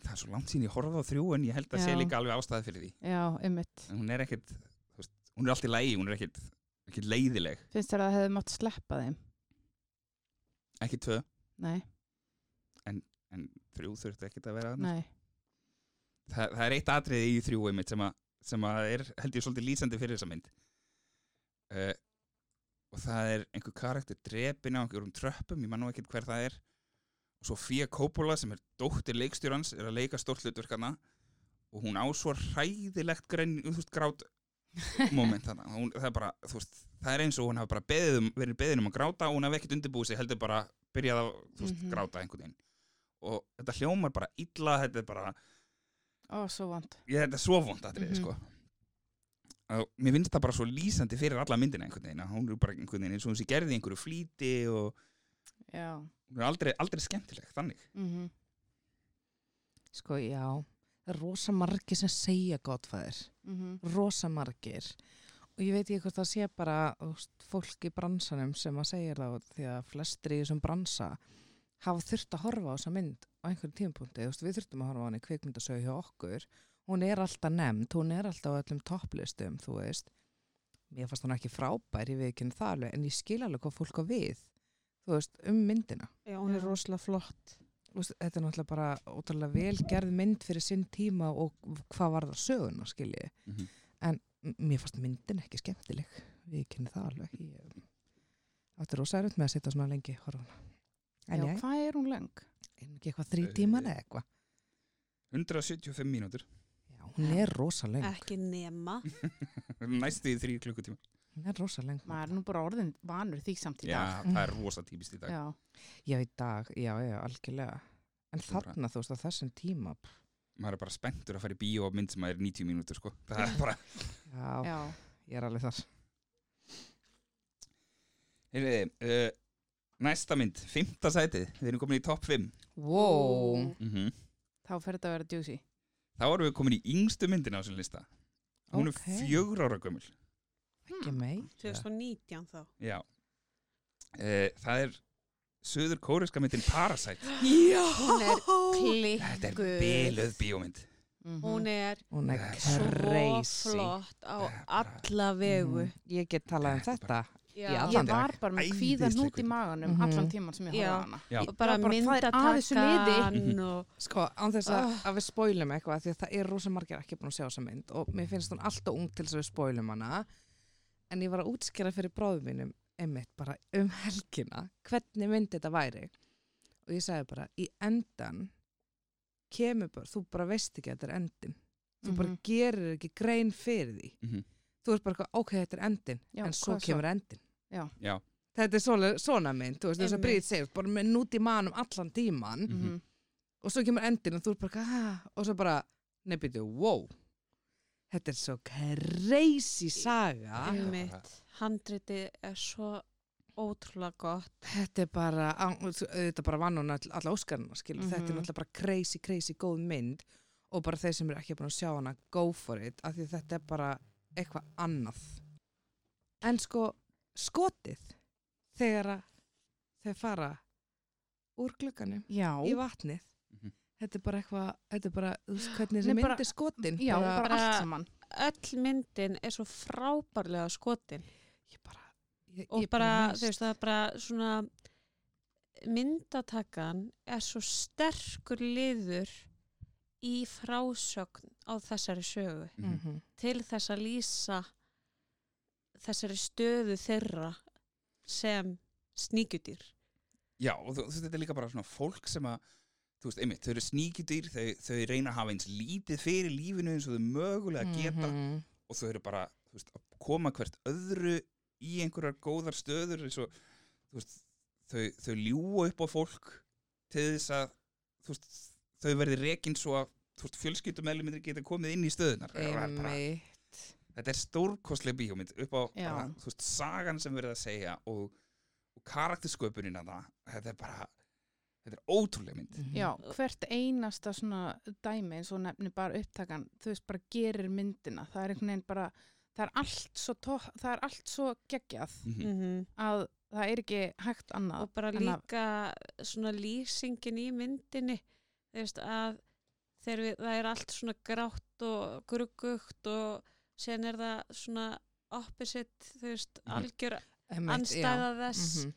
það er svo langt sín ég horfði á þrjú en ég held að sé líka alveg ástæði fyrir því. Já, ymmit. en hún er ekkert veist, hún er allt í lægi, hún er ekkert, ekkert leiðileg. Finnst þér að það hefði mátt sleppa þeim? ekki tvö, Nei, en þrjú þurfti ekkert að vera nei. það, það er eitt atriði í þrjú einmitt sem, að, sem að er held ég svolítið lýsandi fyrir þessa mynd. Uh, og það er einhver karakter drepin á einhverjum tröppum, ég man nú ekkert hver það er og svo Fía Coppola sem er dóttir leikstjórans, er að leika stórt hlutverkana og hún á svo hræðilegt grenn, þú veist, grát moment þarna, hún, það er bara veist, það er eins og hún hafa bara beðið um, verið beðin um að gráta og hún hafi ekkert undirbúið sig heldur bara byrjað að, veist, Mhm. gráta einhvern veginn og þetta hljómar bara illa, þetta er bara vant. ég, þetta er svo vond atriði, Mhm. sko og mér finnst það bara svo lýsandi fyrir alla myndina einhvern veginn, hún er bara einhvern veginn eins og hún sé gerði einhverju flýti og. Hún er aldrei, aldrei skemmtileg, þannig Mm Sko, já. Það er rosa margir sem segja gottfæðir. Rosa margir. Og ég veit ekki hvort það sé bara veist, fólk í bransanum sem að segja það því að flestir í þessum bransa hafa þurft að horfa á þessa mynd á einhverjum tímapunkti. Þú veist, við þurftum að horfa á hann í kvikmyndasögu hjá okkur. Hún er alltaf nefnd, hún er alltaf á öllum topplistum, þú veist. Mér fannst hún ekki frábær, ég veit ekki það alveg, en ég skil alveg hvað fólk á við, þú veist, um myndina. Já, hún er rosalega flott. Þú veist, þetta er náttúrulega bara ótrúlega vel gerð mynd fyrir sinn tíma og hvað var það söguna, skiljið. Mhm. En m- mér fannst myndin ekki skemmtileg. Við kynni það alveg. Ég átti rosa erut með að sitja svona lengi horfa á hana. En Já, ég, hvað er hún löng? er ekki eitthvað þrý tímar eða eitthvað. 175 mínútur Já. hún er rosa leng ekki nema næstu í þrý klukkutíma hún er rosa leng maður er nú bara orðin vanur því samt í Já, dag. það er rosa típist í dag. Já, já í dag, já já, algjörlega. En þarna þú veist á þessum tíma maður er bara spenntur að fara í bíó og mynd sem er 90 mínútur sko. það er bara já, já. ég er alveg þar. Heyriði, uh, næsta mynd, fymta sætið. Við erum komin í topp 5 wow. mm þá fer þetta að vera juicy. Þá erum við komin í yngstu myndina á þessum lista. Hún Ok. er fjögur ára gömul ekki mei 2019 þá. Já. Uh, það er söður kóreska myndin Parasite. Já, Hún er þetta er beluð bíómynd. Mhm. hún er hún er svo crazy. flott á alla vegu. Mhm. ég get talað um Þetta ég var bara með kvíðan út í maganum Mhm. allan tíman sem ég á hana. Já. og bara bara myndatakan og sko, án þess að, Ah. að við spoilum eitthvað því að það er rosa margir ekki búin að sjá þessa mynd og mér finnst hún alltaf ung til þess að við spoilum hana en ég var að útskjara fyrir bróðum mínum einmitt bara um helgina hvernig mynd þetta væri og ég sagði bara, í endan kemur bara, þú bara veist ekki að þetta er endin þú bara Mhm. gerir ekki grein fyrir því Mhm. þú ert bara, ok, þetta er endin Já, en svo hvað svo? kemur endin Já, þetta er svona, svona mynd, þú veist, þess að. Bríð segir bara með nút í manum allan tíman Mhm. og svo kemur endin og þú er bara ah, og svo bara, nefnir wow þetta er svo crazy saga. Einmitt. Handriti er svo ótrúlega gott. Þetta er bara, þetta bara vann hún all, alla óskarna, skilur, þetta er náttúrulega bara crazy, crazy góð mynd og bara þeir sem eru ekki búin að sjá hana go for it, af því þetta er bara eitthvað annað. En sko, skotið þegar að þau fara úr glugganum já, í vatnið. Þetta er bara eitthvað, þetta er bara þú veist hvernig þessi mynd bara- er skotin. já, bara, bara- allt saman. öll myndin er svo frábærlega skotin. Ég bara ég, og ég bara, þú veist, það er bara svona myndatakan er svo sterkur liður í frásögn á þessari sögu. Mhm. Mhm. til þess að lýsa þessari stöðu þeirra sem sníkjudýr. Já, og þú, þú veist, þetta er líka bara svona fólk sem að, þú veist, einmitt, þau eru sníkjudýr, þau, þau reyna að hafa eins lítið fyrir lífinu eins og þau mögulega geta Mhm. og þau eru bara, þú veist, að koma hvert öðru í einhverjar góðar stöður eins og, þú veist, þau, þau ljúa upp á fólk til þess að, þú veist, þau verði rekin svo að, þú veist, fjölskyldumælumindir geta komið inn í stöðunar. Einmitt. Þetta er stórkostleg bíómynd upp á bara, þú veist, sagan sem verið að segja og, og karaktersköpunin að það, þetta er bara, þetta er ótrúleg mynd. Mhm. já, hvert einasta svona dæmi eins og nefnir bara upptakan þú veist, bara gerir myndina það er einhvern veginn bara, það er allt svo, það er allt svo geggjað Mhm. -hmm. að það er ekki hægt annað og bara líka svona lýsingin í myndinni þú veist að við, það er allt svona grátt og gruggugt og sen er það svona opposite, þú veist, Mhm. algjör anstæða þess Mhm.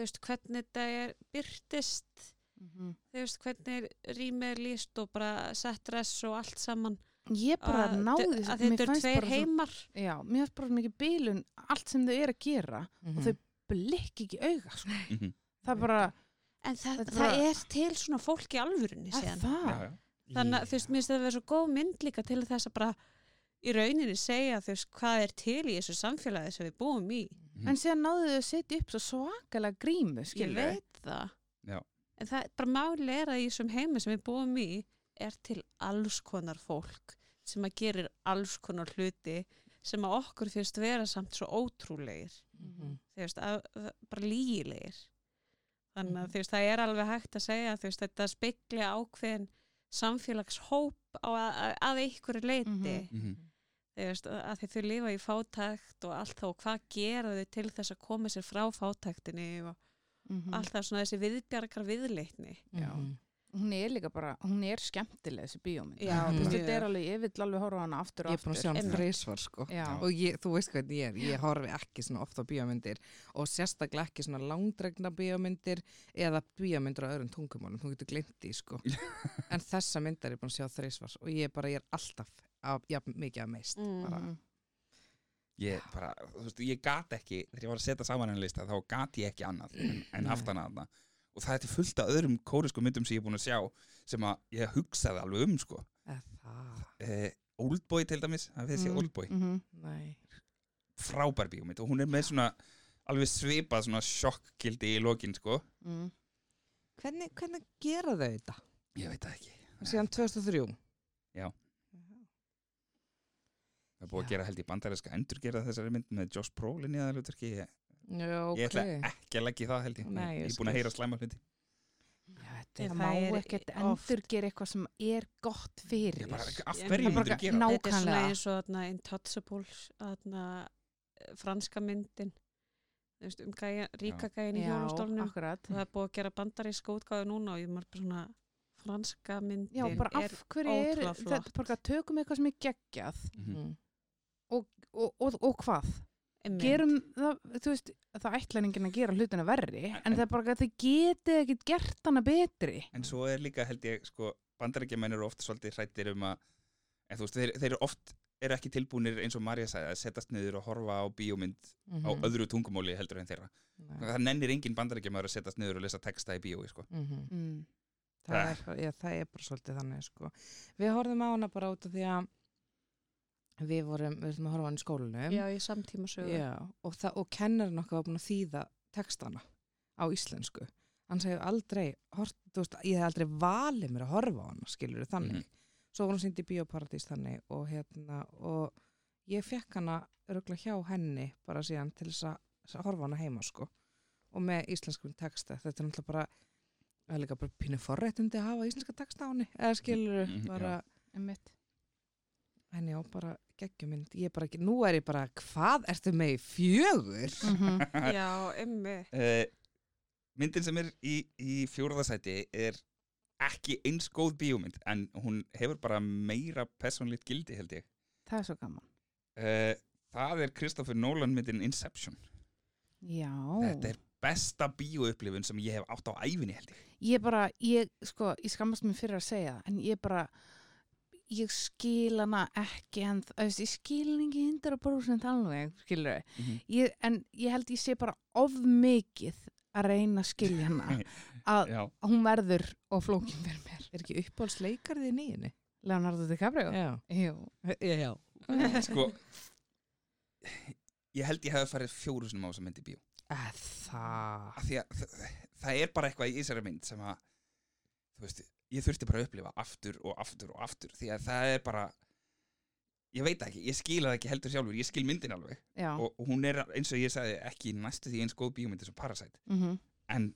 Þú veist, hvernig þetta er byrtist Mhm. þú veist, hvernig rými er lýst og bara sett dress og allt saman. Ég bara að, náði að þetta er tveir bara svo- heimar. Já, mér finnst bara mikið bílun allt sem þau eru að gera Mhm. og þau blikki ekki auga sko. Mhm. það er bara, en það, Þetta er það bara- er til svona fólk í alvörunni er það? Þannig að þú veist, mér finnst það að vera svo góð mynd líka til þess að bara í rauninni segja þú veist hvað er til í þessu samfélagi sem við búum í en síðan náðu þau að setja upp svo svakalega grímu ég skilur veit það Já. en það er bara máli er að í þessum heimi sem við búum í er til alls konar fólk sem að gerir alls konar hluti sem að okkur finnst vera samt svo ótrúlegir Mhm. þú veist, að, að, bara lígilegir þannig að Mhm. þú veist, það er alveg hægt að segja þú veist, þetta spekli ákveðin samfélagshóp á að, að, að einhverju leiti Mhm. Mhm. Að þau lifa í fátækt og allt þá, og hvað gera þau til þess að koma sér frá fátæktinni og Mhm. alltaf svona þessi viðbjargar viðleitni Já. Mhm. hún er líka bara, hún er skemmtileg þessi bíómynd Já, Þú veist, mjög. þetta er alveg, ég vill alveg horfa á hana aftur Ég og er aftur sjá hann Einmitt. þreysvar sko Já. og ég, þú veist hvernig ég er, ég horfi ekki svona oft á bíómyndir og sérstaklega ekki svona langdregna bíómyndir eða bíómyndir á öðrum tungumálum, þú getur í sko en þessa mynd er ég búin að sjá þreysvar og ég er bara, ég er alltaf að, já, mikið að meist Mm. bara. Mhm. Ég bara, þú veist, ég gat ekki, þegar ég var að setja saman henni lista, þá gat ég ekki annað en, en haft hana þarna. Og það er til fullt af öðrum kórisku myndum sem ég er búin að sjá sem að ég hugsaði alveg um, sko. Það Eh, Oldboy til dæmis, það finnst ég Mm. Oldboy Mhm. Nei. frábær bíómynd og hún er með svona alveg svipað svona sjokkgildi í lokin sko Mm. Hvernig, hvernig gera þau þetta? ég veit það ekki Síðan 2003? Já. Já. Það er búið að gera held í bandarinska endurgerða þessari mynd með Josh Brolin í það hlutverki ég, Já, ok. ég ætla ekki að leggja í það held ég Nei, ég er búin að heyra slæma hluti Já, þetta Það er Það má er ekkert oft- endur gera eitthvað sem er gott fyrir. ég bara, af Ég- hverju Það er bara myndir gera ná- Þetta er svona eins og þarna, Intouchables, þarna, eh, franska myndin, veist, um gæja, ríka gæjan í akkurat. Það er búið að gera bandaríska útgáðu núna og ég bara svona franska myndin Já, er af hverju er, ótrúlega þetta flott. bara tökum eitthvað sem er geggjað Mhm. Mm. og, og, og, og hvað? einmitt. Gerum það, þú veist, það ætlar enginn að gera hlutina verri, en það er bara að þið getið ekkert gert hana betri. en svo er líka held ég sko bandarækjumenn eru oft svolítið hrættir um að en þú veist, þeir, þeir eru oft eru ekki tilbúnir eins og Marja sagði að setjast niður og horfa á bíómynd Mhm. á öðru tungumóli heldur en þeirra það nennir engin bandarækjumæður að setjast niður og lesa texta í bíói sko. Mhm. Mm. það, er, já, það er bara svolítið þannig sko. við horfum á hana bara út af því að við vorum, við vorum að horfa á hana í skólanum Já, í samtíma sögu. Já, og, og kennarinn okkar var búin að þýða textana á íslensku hann segir aldrei hort, veist, ég hef aldrei valið mér að horfa á hana skilur þannig, Mhm. svo var hún sýnd í Bíóparadís þannig og hérna og ég fekk hana öruglega hjá henni bara síðan til þess að að horfa á hana heima sko og með íslenskum texta, þetta er náttúrulega bara það er líka bara pínu forréttindi að hafa íslenska texta á henni, eða skilur Mhm, bara, Einmitt. en já, bara geggjumynd, ég er bara ekki, nú er ég bara hvað ertu með í fjögur? Mhm. Já, einmitt. uh, myndin sem er í, í fjórðasæti er ekki eins góð bíómynd en hún hefur bara meira personlít gildi held ég Það er svo gaman. uh, það er Kristoffer Nolan myndin Inception Já. þetta er besta bíóupplifun sem ég hef átt á æfinni held ég Ég bara, ég, sko, ég skammast mér fyrir að segja það, en ég bara, ég skil hana ekki en, ég skil henni ekki 100% alveg, skilur þau. Mhm. Ég, en ég held ég sé bara of mikið að reyna að skilja hana, að Já, hún verður og flókin fyrir mér. Er ekki uppáhaldsleikarið í nýjunni? Leonardo DiCaprio? Já. Já, já. sko ég held ég hef farið fjóru sinum á þessa mynd í bíó Að það. af því að það, það er bara eitthvað í þessari mynd sem að þú veist, ég þurfti bara að upplifa aftur og aftur og aftur því að það er bara ég veit ekki, ég skil það ekki heldur sjálfur ég skil myndin alveg. Og, og hún er eins og ég sagði ekki næstu því eins góð bíómynd eins og Parasite. Mm en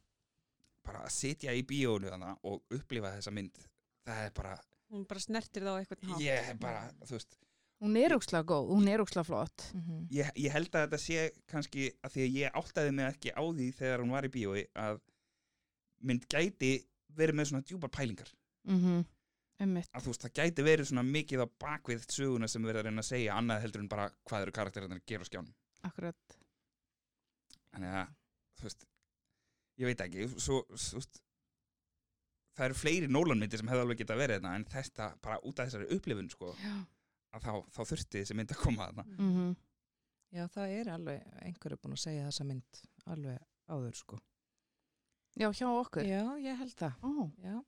bara að sitja í bíónu og upplifa þessa mynd það er bara, Hún bara snertir það á eitthvað ég er bara þú veist, Hún er úkslega góð, hún er úkslega flott. Mhm. ég, ég held að þetta sé kannski að því að ég áttaði mig ekki á því þegar hún var í bíói að mynd gæti verið með svona djúpar pælingar Mm -hmm. Að þú veist, það gæti verið svona mikið á bakvið söguna sem verið að reyna að segja annað heldur en bara hvað eru karakterinn að gera á skjánum Akkurat. þannig að, þú veist ég veit ekki, svo, svo það eru fleiri Nólanmyndir sem hefði alveg getað verið þetta en þetta bara út af þessari upplifun sko, Já. að þá, þá þurfti þessi mynd að koma þarna Mm -hmm. Já, það er alveg, einhverju búin að segja þessa mynd alveg áður, sko. Já, hjá okkur. Já, ég held það. Ó. Já.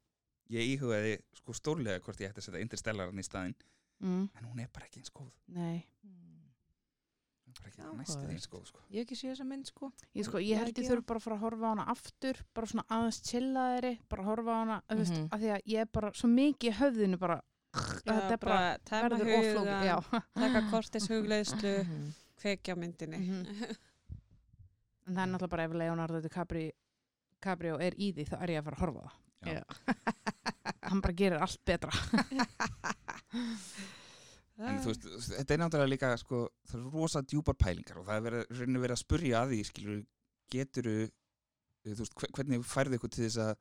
ég íhugaði sko stórlega hvort ég ætti að setja Interstellaran í staðinn Mm. en hún er bara ekki eins góð Nei. hún er bara ekki Áhugavert. næstu því eins góð sko. Ég hef ekki séð þessa mynd, sko. Ég, sko, ég held ég þurf bara að fara að horfa á hana aftur, bara svona aðeins chillaðri, bara horfa á hana, þú veist, Mhm. af því að ég er bara svo mikið í höfðinu bara, þetta er bara, tæma verður já. taka kortis hugleðslu, Mhm. kveikja á myndinni. Mhm. En það er náttúrulega bara ef Leonardo DiCaprio Caprio er í því, þá er ég að fara að horfa á það. Já. Hann bara gerir allt betra. en þú veist, þetta er náttúrulega líka sko, það er rosa djúpar pælingar og það er verið, verið að spurja að því skilur, geturu þú veist, hve- hvernig færðu ykkur til þess að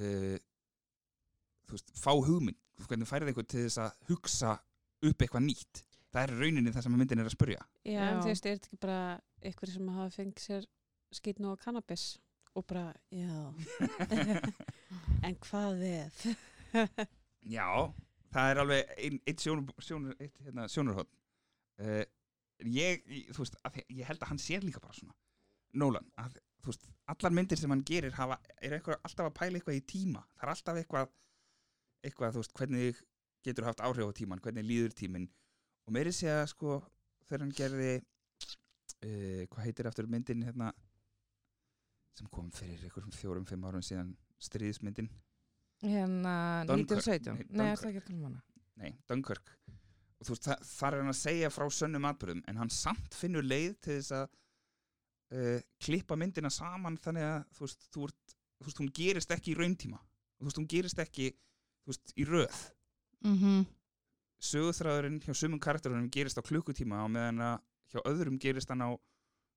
uh, þú veist, fá hugmynd hvernig færðu ykkur til þess að hugsa upp eitthvað nýtt það er rauninni það sem myndin er að spurja Já, Já. en þú veist, er þetta ekki bara ykkur sem hafa fengið sér skýt nú á kannabis og bara, já, en hvað við? Já, það er alveg ein, eitt sjónur, sjónur, hérna, sjónurhótt uh, ég, ég- þú veist, ég held að hann sér líka bara svona. Nolan, að, þú veist, allar myndir sem hann gerir hafa, er eitthvað, alltaf að pæla eitthvað í tíma. Það er alltaf eitthvað eitthvað, þú veist, hvernig getur haft áhrif á tíman, hvernig líður tíminn. Og meiri sé að sko þegar hann gerði uh, hvað heitir aftur myndin hérna sem kom fyrir einhverjum fjórum, fimm árum síðan stríðismyndin, Hérna Dunkirk. 1917. Nei, Nei, er það ekki að tala um hana? nei, Dunkirk og þú veist, það, þar er hann að segja frá sönnum atbyrðum en hann samt finnur leið til þess að uh, klippa myndina saman þannig að þú veist, þú ert, þú veist, hún gerist ekki í rauntíma þú veist, hún gerist ekki þú veist, í röð mm sögurþræðurinn hjá sumum karakterunum gerist á klukkutíma á meðan að hjá öðrum gerist hann á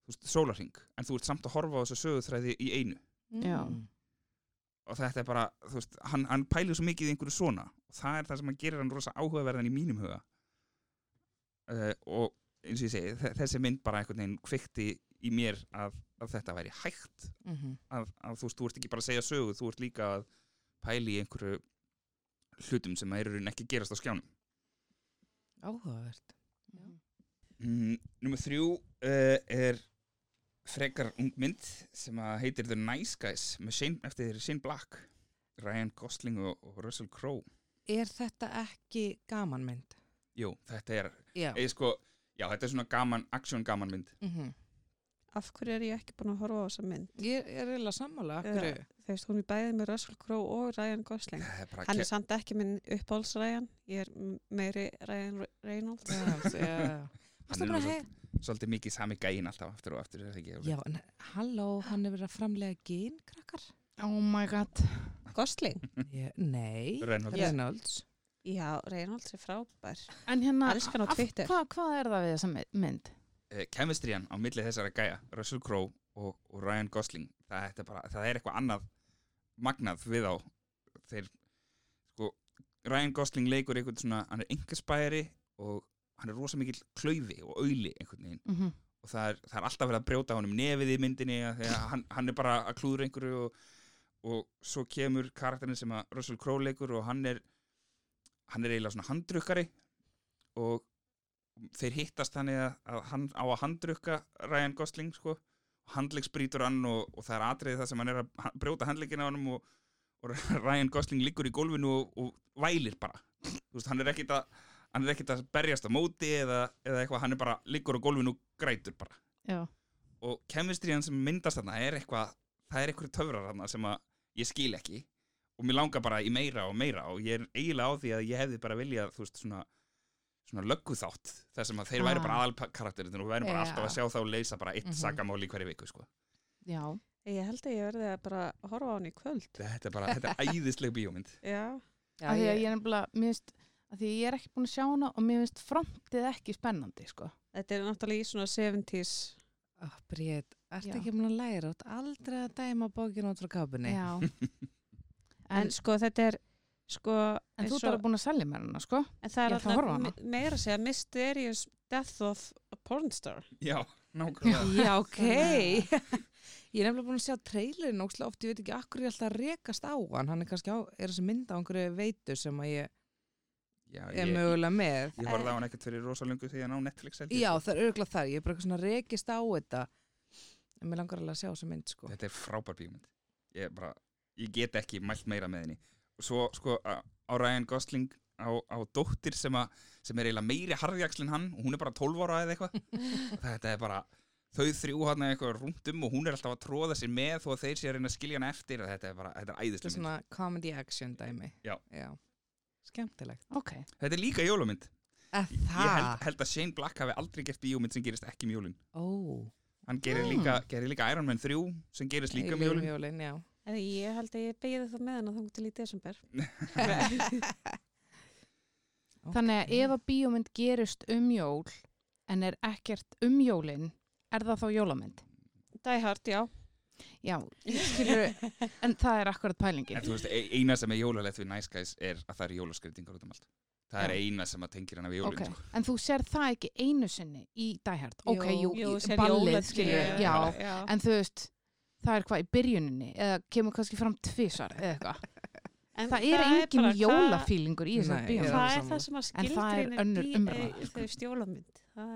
þú veist, sólarhing en þú ert samt að horfa á þessu sögurþræði í einu Já. Mm. og þetta er bara, þú veist, hann, hann pælir svo mikið í einhverju svona og það er það sem hann gerir hann rosa áhugaverðan í mínum huga uh, og eins og ég segi, þe- þessi mynd bara einhvern veginn kvikti í mér að, að þetta væri hægt Mhm. að, að þú veist, þú ert ekki bara að segja sögu þú ert líka að pæli í einhverju hlutum sem að eru ekki gerast á skjánum Áhugavert. Mm, Númer þrjú uh, er frekar ung mynd sem að heitir The Nice Guys með Shane, eftir Shane Black Ryan Gosling og, og Russell Crowe Er þetta ekki gamanmynd? Jú, þetta er, Já. sko já, þetta er svona gaman, action gaman mynd Mm Af hverju er ég ekki búin að horfa á þessa mynd? Ég er eiginlega sammála. af hverju? Veist, hún er bæðið með Russell Crowe og Ryan Gosling. Er Hann er samt ekki minn uppáhalds Ryan. Ég er meiri Ryan Re- Reynolds. Já, já. Hann er hei- svolítið, mikið sami gæin alltaf aftur og aftur það ekki Já, en halló, hann er verið að framlega gín, krakkar? Oh my god. Gosling? Ég, nei, Reynolds. Reynolds. Já, Reynolds er frábær. En hérna. Hvað, hvað er það við þessa my- mynd? uh, Chemistryhan á milli þessara gæja Russell Crowe og, og Ryan Gosling það, þetta er bara, það er eitthvað annað magnað við á þeir, sko, Ryan Gosling leikur einhvern svona, hann er engaspæri og hann er rosa mikil klaufi og auðli einhvern veginn. Mm -hmm. og það er, það er alltaf verið að brjóta honum nefið í myndinni að hann, hann er bara að klúður einhverju og, og svo kemur karakterin sem að Russell Crowe leikur og hann er hann er eiginlega svona handrukkari og þeir hittast þannig að, að hann á að handrukka Ryan Gosling sko. Handleggsbrítur hann og, og það er atriði það sem hann er að brjóta handleggina á honum og, og Ryan Gosling liggur í gólfinu og, og vælir bara. Þú veist, hann er ekkit að hann er ekkit að berjast á móti eða, eða eitthvað, hann er bara liggur á gólfinu og grætur bara Já. og kemistriðan sem myndast þarna er eitthvað það er eitthvað töfrar þarna sem að ég skil ekki og mér langar bara í meira og meira og ég er eiginlega á því að ég hefði bara viljað þú veist svona svona löggu þátt þar sem að þeir væri Ah. bara aðal karakterin og við væri bara alltaf að sjá þá leysa bara eitt Mhm. sagamál í hverju viku sko. Já. Ég held að ég verði að bara horfa á hann í kvöld. þetta er bara, þetta er æðisleg bíómynd Já. Já, að ég, ég að því ég er ekki búin að sjá hana og mér finnst frontið ekki spennandi, sko. Þetta er náttúrulega í svona 70s. Ó, Bríð, ertu Já. ekki búin að læra út aldrei að dæma bókinu út frá kápunni? Já. En, En, sko þetta er, sko... en þú ert alveg búin að selja mér hana, sko. En það er Ég ætla að horfa á alltaf meira að segja Mysterious Death of a Pornstar. já, nákvæmlega Já, ok. ég er nefnilega búin að sjá trailerin ókslega oft, ég veit ekki akkur ég alltaf rekast á hann, hann er kannski á, er þessi mynd á einhverju veitu sem að ég já, er ég, mögulega með. ég horfði á hann ekkert fyrir rosalöngu því að ná Netflix held ég, Já, sko. það er örgulega þar, ég er bara eitthvað svona rekist á þetta, en mér langar alveg að sjá þessa mynd, sko. þetta er frábær bíómynd. Ég, bara, ég get ekki mælt meira með henni. Og svo sko á Ryan Gosling á, á dóttir sem, a, sem er eiginlega meiri harðjakslinn hann og hún er bara 12 ára eða eitthvað. Þetta er bara þau þrjú hann eitthvað rúndum og hún er alltaf að tróða sér með þó að þeir sé að reyna að skilja hann eftir. Þetta er bara, þetta er Þetta er æðislega mynd Skemmtilegt. Ok. þetta er líka jólumynd ég það? held, held að Shane Black hafi aldrei gert bíómynd sem gerist ekki um jólin Ó, hann gerir, Mm. líka, gerir líka Iron Man 3 sem gerist líka um Eilífum jólin jólin, já. En ég held að ég beigði það með hann að þunga til í desember. Þannig að ef að bíómynd gerist um jól en er ekkert um jólin, er það þá jólamynd? Die Hard, já. Já, skilur, en það er akkurat pælingin. En þú veist, e- eina sem er jólalegt við Nice Guys er að það eru jólaskreitingar út um allt. Það er eina sem að tengir hana við jólinn, Ok, sko. en þú sér það ekki einu sinni í Die Hard. Ok, jú, Jú, í- ballið, skilur, já, já. en þú veist, það er hvað í byrjuninni eða kemur kannski fram tvísar eða eitthvað. En Það er engin jólafílingur í þessar bíómynd. ég er er það sem að En það er skilgreinir önnur bí- umræða, eh, sko. Þú veist, jólamynd. Það...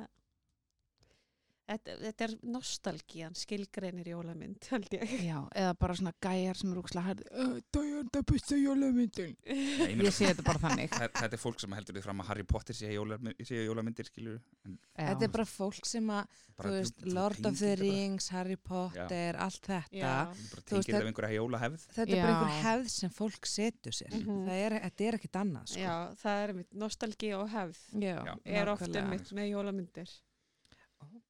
þetta, þetta er nostalgían, skilgreinir jólamynd, held ég. Já, eða bara svona gæjar sem eru úkslega hærði Það er þetta besta jólamyndin Nei, ég sé þetta bara þannig Þa- Þetta er fólk sem heldur því fram að Harry Potter sé jólamyndir, sé jólamyndir skilur en Þetta er bara fólk sem að, bara, þú veist, þú Lord of the Rings, Harry Potter, allt þetta. Já. þú veist, það það- Þetta er bara Já. einhver hefð sem fólk setur sér. Mhm. það er, þetta er ekkit annað, sko. Já, það er mitt nostalgí og hefð. Já, Já. Er oft nákvæmlega. mitt með jólamyndir.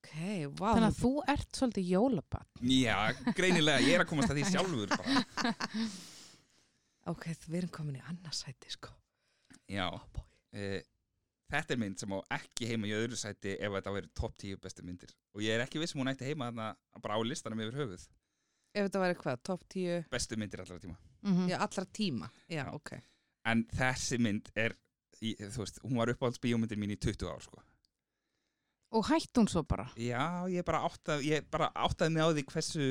Ok, vá. Þannig að þú ert svolítið jólabann Já, greinilega, ég er að komast að því sjálfur bara. Ok, við erum komin í annarsæti, sko. Já, Oh boy. e, þetta er mynd sem á ekki heima í öðru sæti ef þetta væri topp 10 bestu myndir og ég er ekki viss um hún ætti heima þarna bara á listanum yfir höfuð Ef þetta væri hvað, top 10, bestu myndir allra tíma mm já, allra tíma. Já, Já. ok. en þessi mynd er í, þú veist, hún var uppáhalds bíómyndir mín í 20 ár sko. Og hætt hún svo bara já, ég bara, áttað, ég bara áttaði mig á því hversu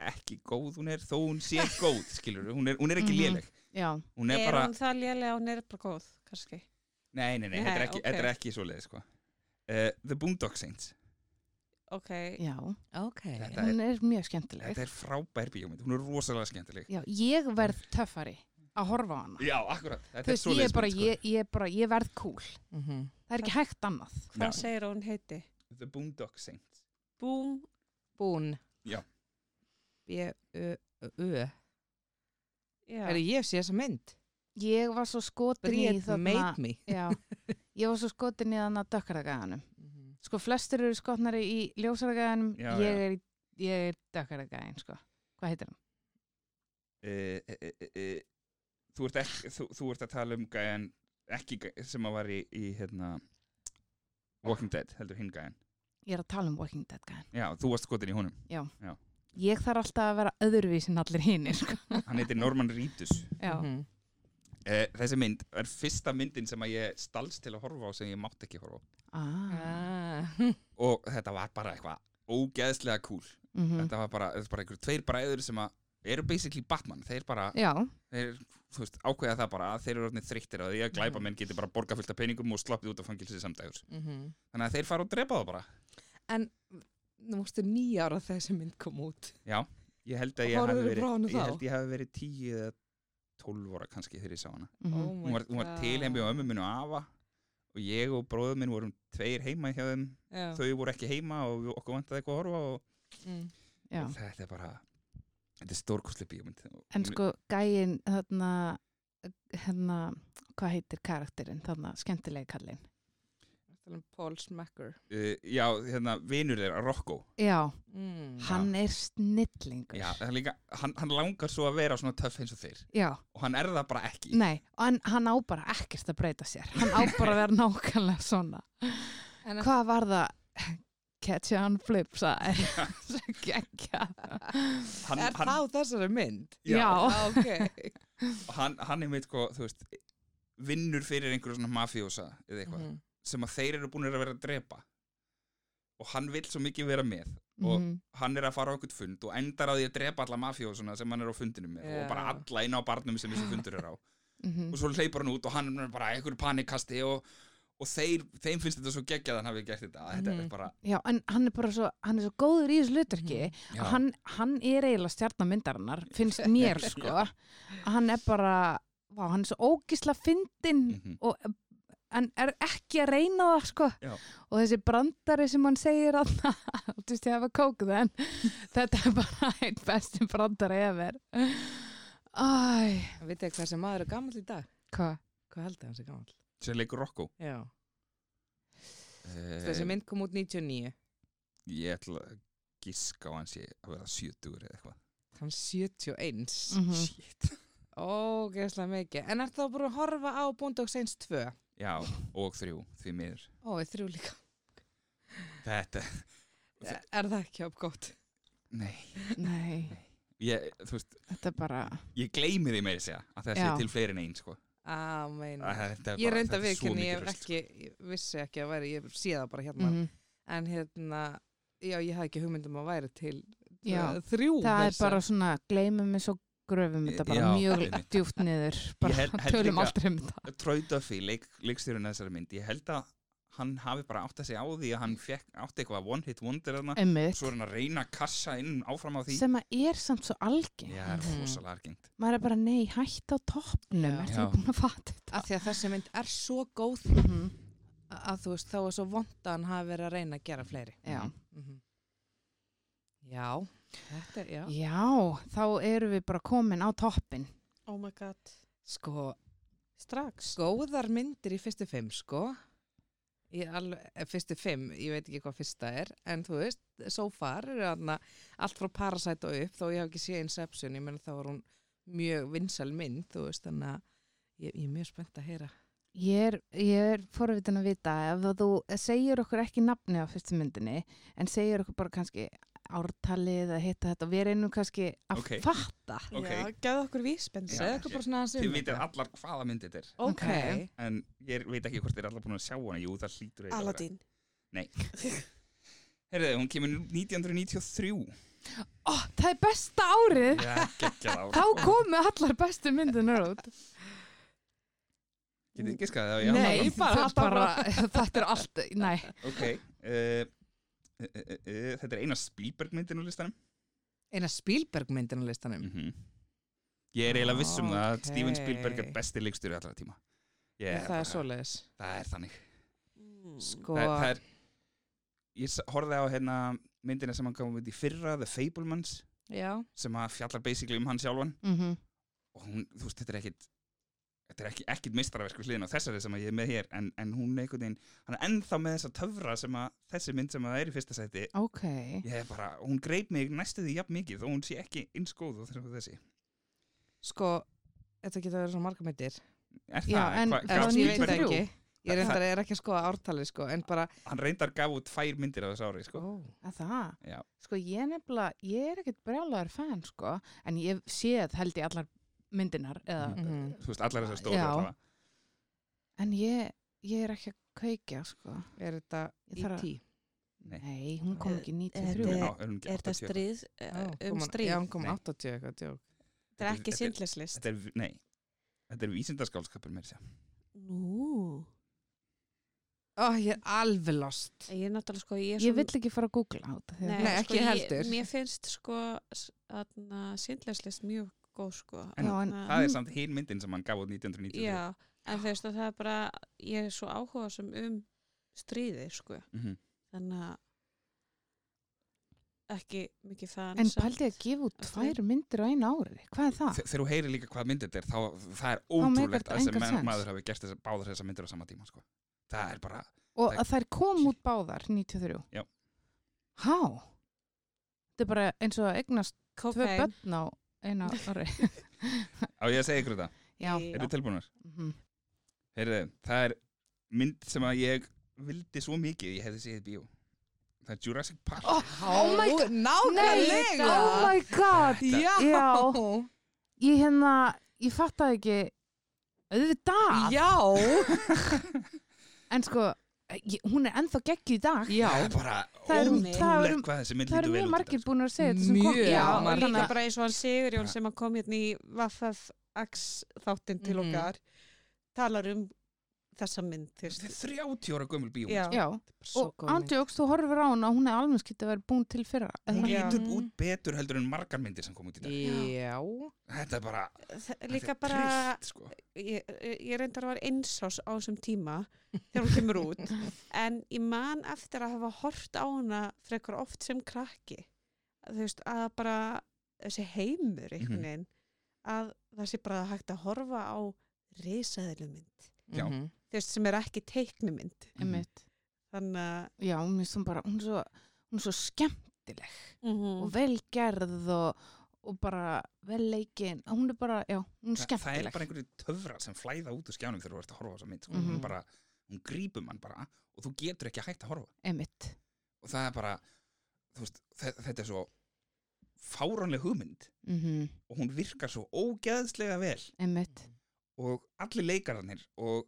ekki góð hún er þó hún sé góð, skilur hún er, hún er ekki Mhm. léleg Já, hún er, Er bara, hún það lélega og hún er bara góð, kannski? nei, nei, nei, Nei, þetta er ekki, ok. þetta er ekki svoleið sko. uh, The Boondock Saints Ok, já Ok. Þetta Hún er mjög skemmtileg þetta er frábær bíómynd, hún er rosalega skemmtileg Já, ég verð töffari að horfa á hana já, akkurat, þetta Þú er veist, ég, er bara, sko. ég, ég, er bara, ég verð cool Mm Það er ekki hægt annað hvað segir hún heiti? The Boondock Saints Boom, Bún. Já. B-U-U. já. Er ég sé þessa mynd? Ég var svo skotin í þarna made me. Já, ég var svo skotin í þannig að dökkaragæðanum Mhm. Sko, flestir eru skotnari í ljósaragæðanum Ég er, í- ég er dökkaragæðin, sko Hvað heitir hann? uh, uh, uh, þú, ert ekki, þú, þú ert að tala um gæjan ekki sem að var í, í hérna, Walking Dead, heldur hinn gæjan Ég er að tala um Walking Dead gæðin já, þú varst skotin í honum. Ég þarf alltaf að vera öðruvísin allir hinir, sko. Hann heitir Norman Reedus. Já, Mhm. uh, þessi mynd er fyrsta myndin sem að ég stalst til að horfa á sem ég mátt ekki horfa á. Ah. Og þetta var bara eitthvað ógeðslega cool. Mm þetta var bara, þetta var bara einhver tveir bræður sem að eru basically Batman, þeir bara þeir, þú veist, ákveða það bara að þeir eru orðnir þreyttir að því að Mhm. glæpamenn geti bara borga fullt af peningum og sloppið út af fangilsi samdægur Mhm. þannig að þeir fara og drepa það bara En nú mústu nýja ára þessi mynd kom út. Já, ég held að ég hafi verið ég held ég hafi verið 10 eða 12 ára kannski þegar ég sá hana mm Oh my hún var, hún var til heim hjá ömmu minn og afa og ég og bróður minn vorum tveir heima hjá þeim Já. þau voru ekki heima og okkur vantaði eitthvað að horfa og, Mm. og þetta er bara þetta er stórkostli bíómynd. En sko, gæin, þarna hérna, hvað heitir karakterinn þarna, skemmtilegi kallinn? Tala um Paul Smacker. uh, Já, hérna, vinur þeirra, Rocco. Já, Mm. hann er snillingur. Já, er líka, hann, hann langar svo að vera svona töff eins og þeir. Já, og hann er það bara ekki. Nei, en hann á bara ekkert að breyta sér. Hann á bara að vera nákvæmlega svona. En að- Hvað var það? Catch on flip, geggja hann, er hann, það á þessari mynd? Já. Ah, ok. hann, hann er meitt sko, þú veist vinnur fyrir einhverju svona mafjósa eða eitthvað, Mhm. sem að þeir eru búin að vera að drepa og hann vill svo mikið vera með og Mhm. hann er að fara á einhvern fund og endar á því að drepa alla mafjósuna sem hann er á fundinu með Já. og bara alla inn á barnum sem þessi fundur er á Mhm. og svo hleypar hann út og hann er bara einhverju panikkasti og, og þeir, þeim finnst þetta svo geggjað að hann hafi gert þetta þetta Mhm. er bara, Já, en hann er bara svo, hann er svo góður í þessu hlutverki já, hann, hann er eiginlega stjarnamyndarinnar finnst mér sko hann er bara, vá, hann er svo ógisla fyndin Mhm. og en er ekki að reyna það sko Já. og þessi brandari sem hann segir að þú veist ég hafa kókuð en þetta er bara einn besti brandari efer Æ, Vitið þið hvað sem maður er gammal í dag? hvað? Hvað heldur hann sé gammal? Sem leikur Rocco Já. eh, Þessi mynd kom út 99. ég ætla að giska á hans ég að vera 70 eða eitthvað Hann er 71. Mhm. shit Ógeðslega mikið. En er þá bara að horfa á Bóndók Seins 2? já, og þrjú, því miður Ó, þrjú líka. þetta, Er það ekki upp gott? nei Nei, ég, veist, þetta er bara ég gleymi því að segja að það sé til fleiri en einn sko. Er Ég reynda þetta við svo ekki, mikið ég, sko. ekki, ég vissi ekki að væri, ég sé það bara hérna. mhm. En hérna, já, ég hafði ekki hugmyndum að væri til Já, þrjú. það er bara svona gleymum við svo gröfum þetta bara Já, mjög einmitt. djúpt niður bara held- held tölum aldrei um þetta Duffy, leik, leikstjórinn þessari mynd ég held að hann hafi bara átt að segja á því að hann fekk, átti eitthvað one hit wonder þarna svo er hann að reyna að kassa inn áfram á því sem að er samt svo algeng Já, það er rosalega argengt maður er bara nei, hætt á toppnum Já. ekki búin að fatta þetta Af því að þessi mynd er svo góð Mhm. að þú veist, þá er svo vond að hann hafi verið að reyna að gera fleiri. já. Mhm. Já, þetta er, já. já, þá erum við bara komin á toppin Oh my god. Sko, Strax. góðar myndir í fyrstu fimm, sko. Alveg, eh, fyrstu fimm, ég veit ekki hvað fyrsta er, en þú veist, so far allt frá Parasite og upp, þó ég hef ekki séð Inception, ég menn þá var hún mjög vinsal mynd, þú veist, þannig að ég, ég er mjög spennt að heyra. ég er, er forvitin að vita ef þú segir okkur ekki nafni á fyrstu myndinni en segir okkur bara kannski ártalið að hitta þetta og við reynum kannski að Ok. fatta Ok. Já, gefðu okkur vísbend. Bara Þið um vitið þetta. allar hvaða mynd þetta er Ok. Ok. en ég veit ekki hvort þið er allar búin að sjá hana Jú, það hlýtur eiginlega að vera. Aladdin. Herðu, hún kemur 1993 Ó, það er besta árið Já, geggjað ár þá komu allar bestu myndinar út Getið þið giskað það? Já, Nei, bara alltaf bara, þetta er allt nei, Ok uh, uh, Þetta er eina Spielberg myndin á listanum Eina Spielberg myndin á listanum. mm Ég er eiginlega viss um það að. Steven Spielberg er besti leikstjóri allra tíma Ég það er svoleiðis. Það er þannig Mm. Sko, það, það er, Ég horfði á hérna myndina sem hann gaf út í fyrra The Fablemans já. sem að fjallar basically um hann sjálfan mm og hún, þú veist, þetta er ekkit þetta er ekki, ekkit mistaraverk við hliðin á þessari sem að ég er með hér en, en hún er einhvern veginn, hann er ennþá með þessa töfra sem að þessi mynd sem að það er í fyrsta sæti ok ég er bara, hún greip mig næstu því jafn mikið þó hún sé ekki eins góð og þessi Sko, þetta getur verið svo marga myndir. er Já, það, en hva, Eða, var ég veit 93. það ekki. Ég reyndar er ekki að skoða ártalið, sko, en bara... hann reyndar gaf út tvær myndir á þessu ári sko. Ó. að það, Já. sko ég nefnilega ég er ekkert brjálagur fan sko en ég séð held ég allar myndinar eða, Mhm. þú veist, allar þessar stóru Já. allavega. en ég, ég er ekki að kveikja sko Er þetta Ég E.T.? Nei. nei, hún kom ekki Er 93 þetta- Já, er hún ekki Er þetta 80? stríð uh, um stríð? Já, hann kom Nei. 80 eitthvað. Þetta er ekki er- sindleslist. þetta er, nei, þetta er vísindaskálskapur mér sér Nú. Ó, ég er alveg lost. Ég er náttúrulega sko, ég er ég vill ekki fara að googla á þetta Nei, Nei, sko, ekki ég- heldur. Mér finnst sko sindleslist mjög góð sko. En Já, en- það er samt hinn myndin sem hann gaf út 1993 Já, en þú veist að það er bara, ég er svo áhuga sem um stríði sko. Mhm. Þannig að ekki mikið fan en pældi að gefa út tvær myndir á einu ári hvað er það? Þe- þegar þú heyrir líka hvað mynd þetta er þá það er ótrúlegt að þessi menn- maður hafi gert þess, báðar þessar myndir á sama tíma sko. það er bara og Það- að þær kom út báðar 93 Já. há? þetta er bara eins og að eignast tvö Cocaine. börn á einu ári á ég að segja ykkur þetta, já, eru tilbúinar? Mhm. Heyrðu, það er mynd sem að ég vildi svo mikið ég hefði séð í bíó það er Jurassic Park oh, oh my god Nákvæmlega! oh my god Já! Já. ég hérna, ég fattaði ekki auðvitað Já! en sko, hún er ennþá gegg í dag Já. það bara Það eru- það eru- hvað þessi mynd það eru lítur vel mjög út í margir dag, sko. búin að segja þetta Mjög Já, og margir. líka bara eins og hann Sigurjón sem að kom hérna í VFX þáttinn til Mhm. okkar talar um þessa mynd þetta er 30 ára gömul bíó Já. já, og andjóks, þú horfir á hana hún er alveg skilt að vera búin til fyrra hún lítur út betur heldur en margar myndir sem kom út í dag Já. þetta er bara, þetta líka er bara trillt sko. ég, ég reyndar að var eins ás á þessum tíma þegar hún kemur út en ég man eftir að hafa hort á hana frekar oft sem krakki veist að bara þessi heimur einhvern Mhm. veginn að það sé bara hægt að horfa á risaðilumynd Já. Mhm. Þú veist sem er ekki teiknumynd einmitt, þannig að já, hún er svo bara hún er svo, hún er svo skemmtileg mm og vel gerð og, og bara vel leikin. Hún er bara, já, hún er Þa, það er skemmtileg. bara einhverju töfrar sem flæða út úr skjánum þegar þú ert að horfa á þessa mynd sko. Mhm. hún, bara, hún grípur mann bara og þú getur ekki að hætta að horfa. Einmitt, og það er bara þú veist, þe- þetta er svo fáránleg hugmynd mm og hún virkar svo ógeðslega vel. Einmitt. Og allir leikararnir og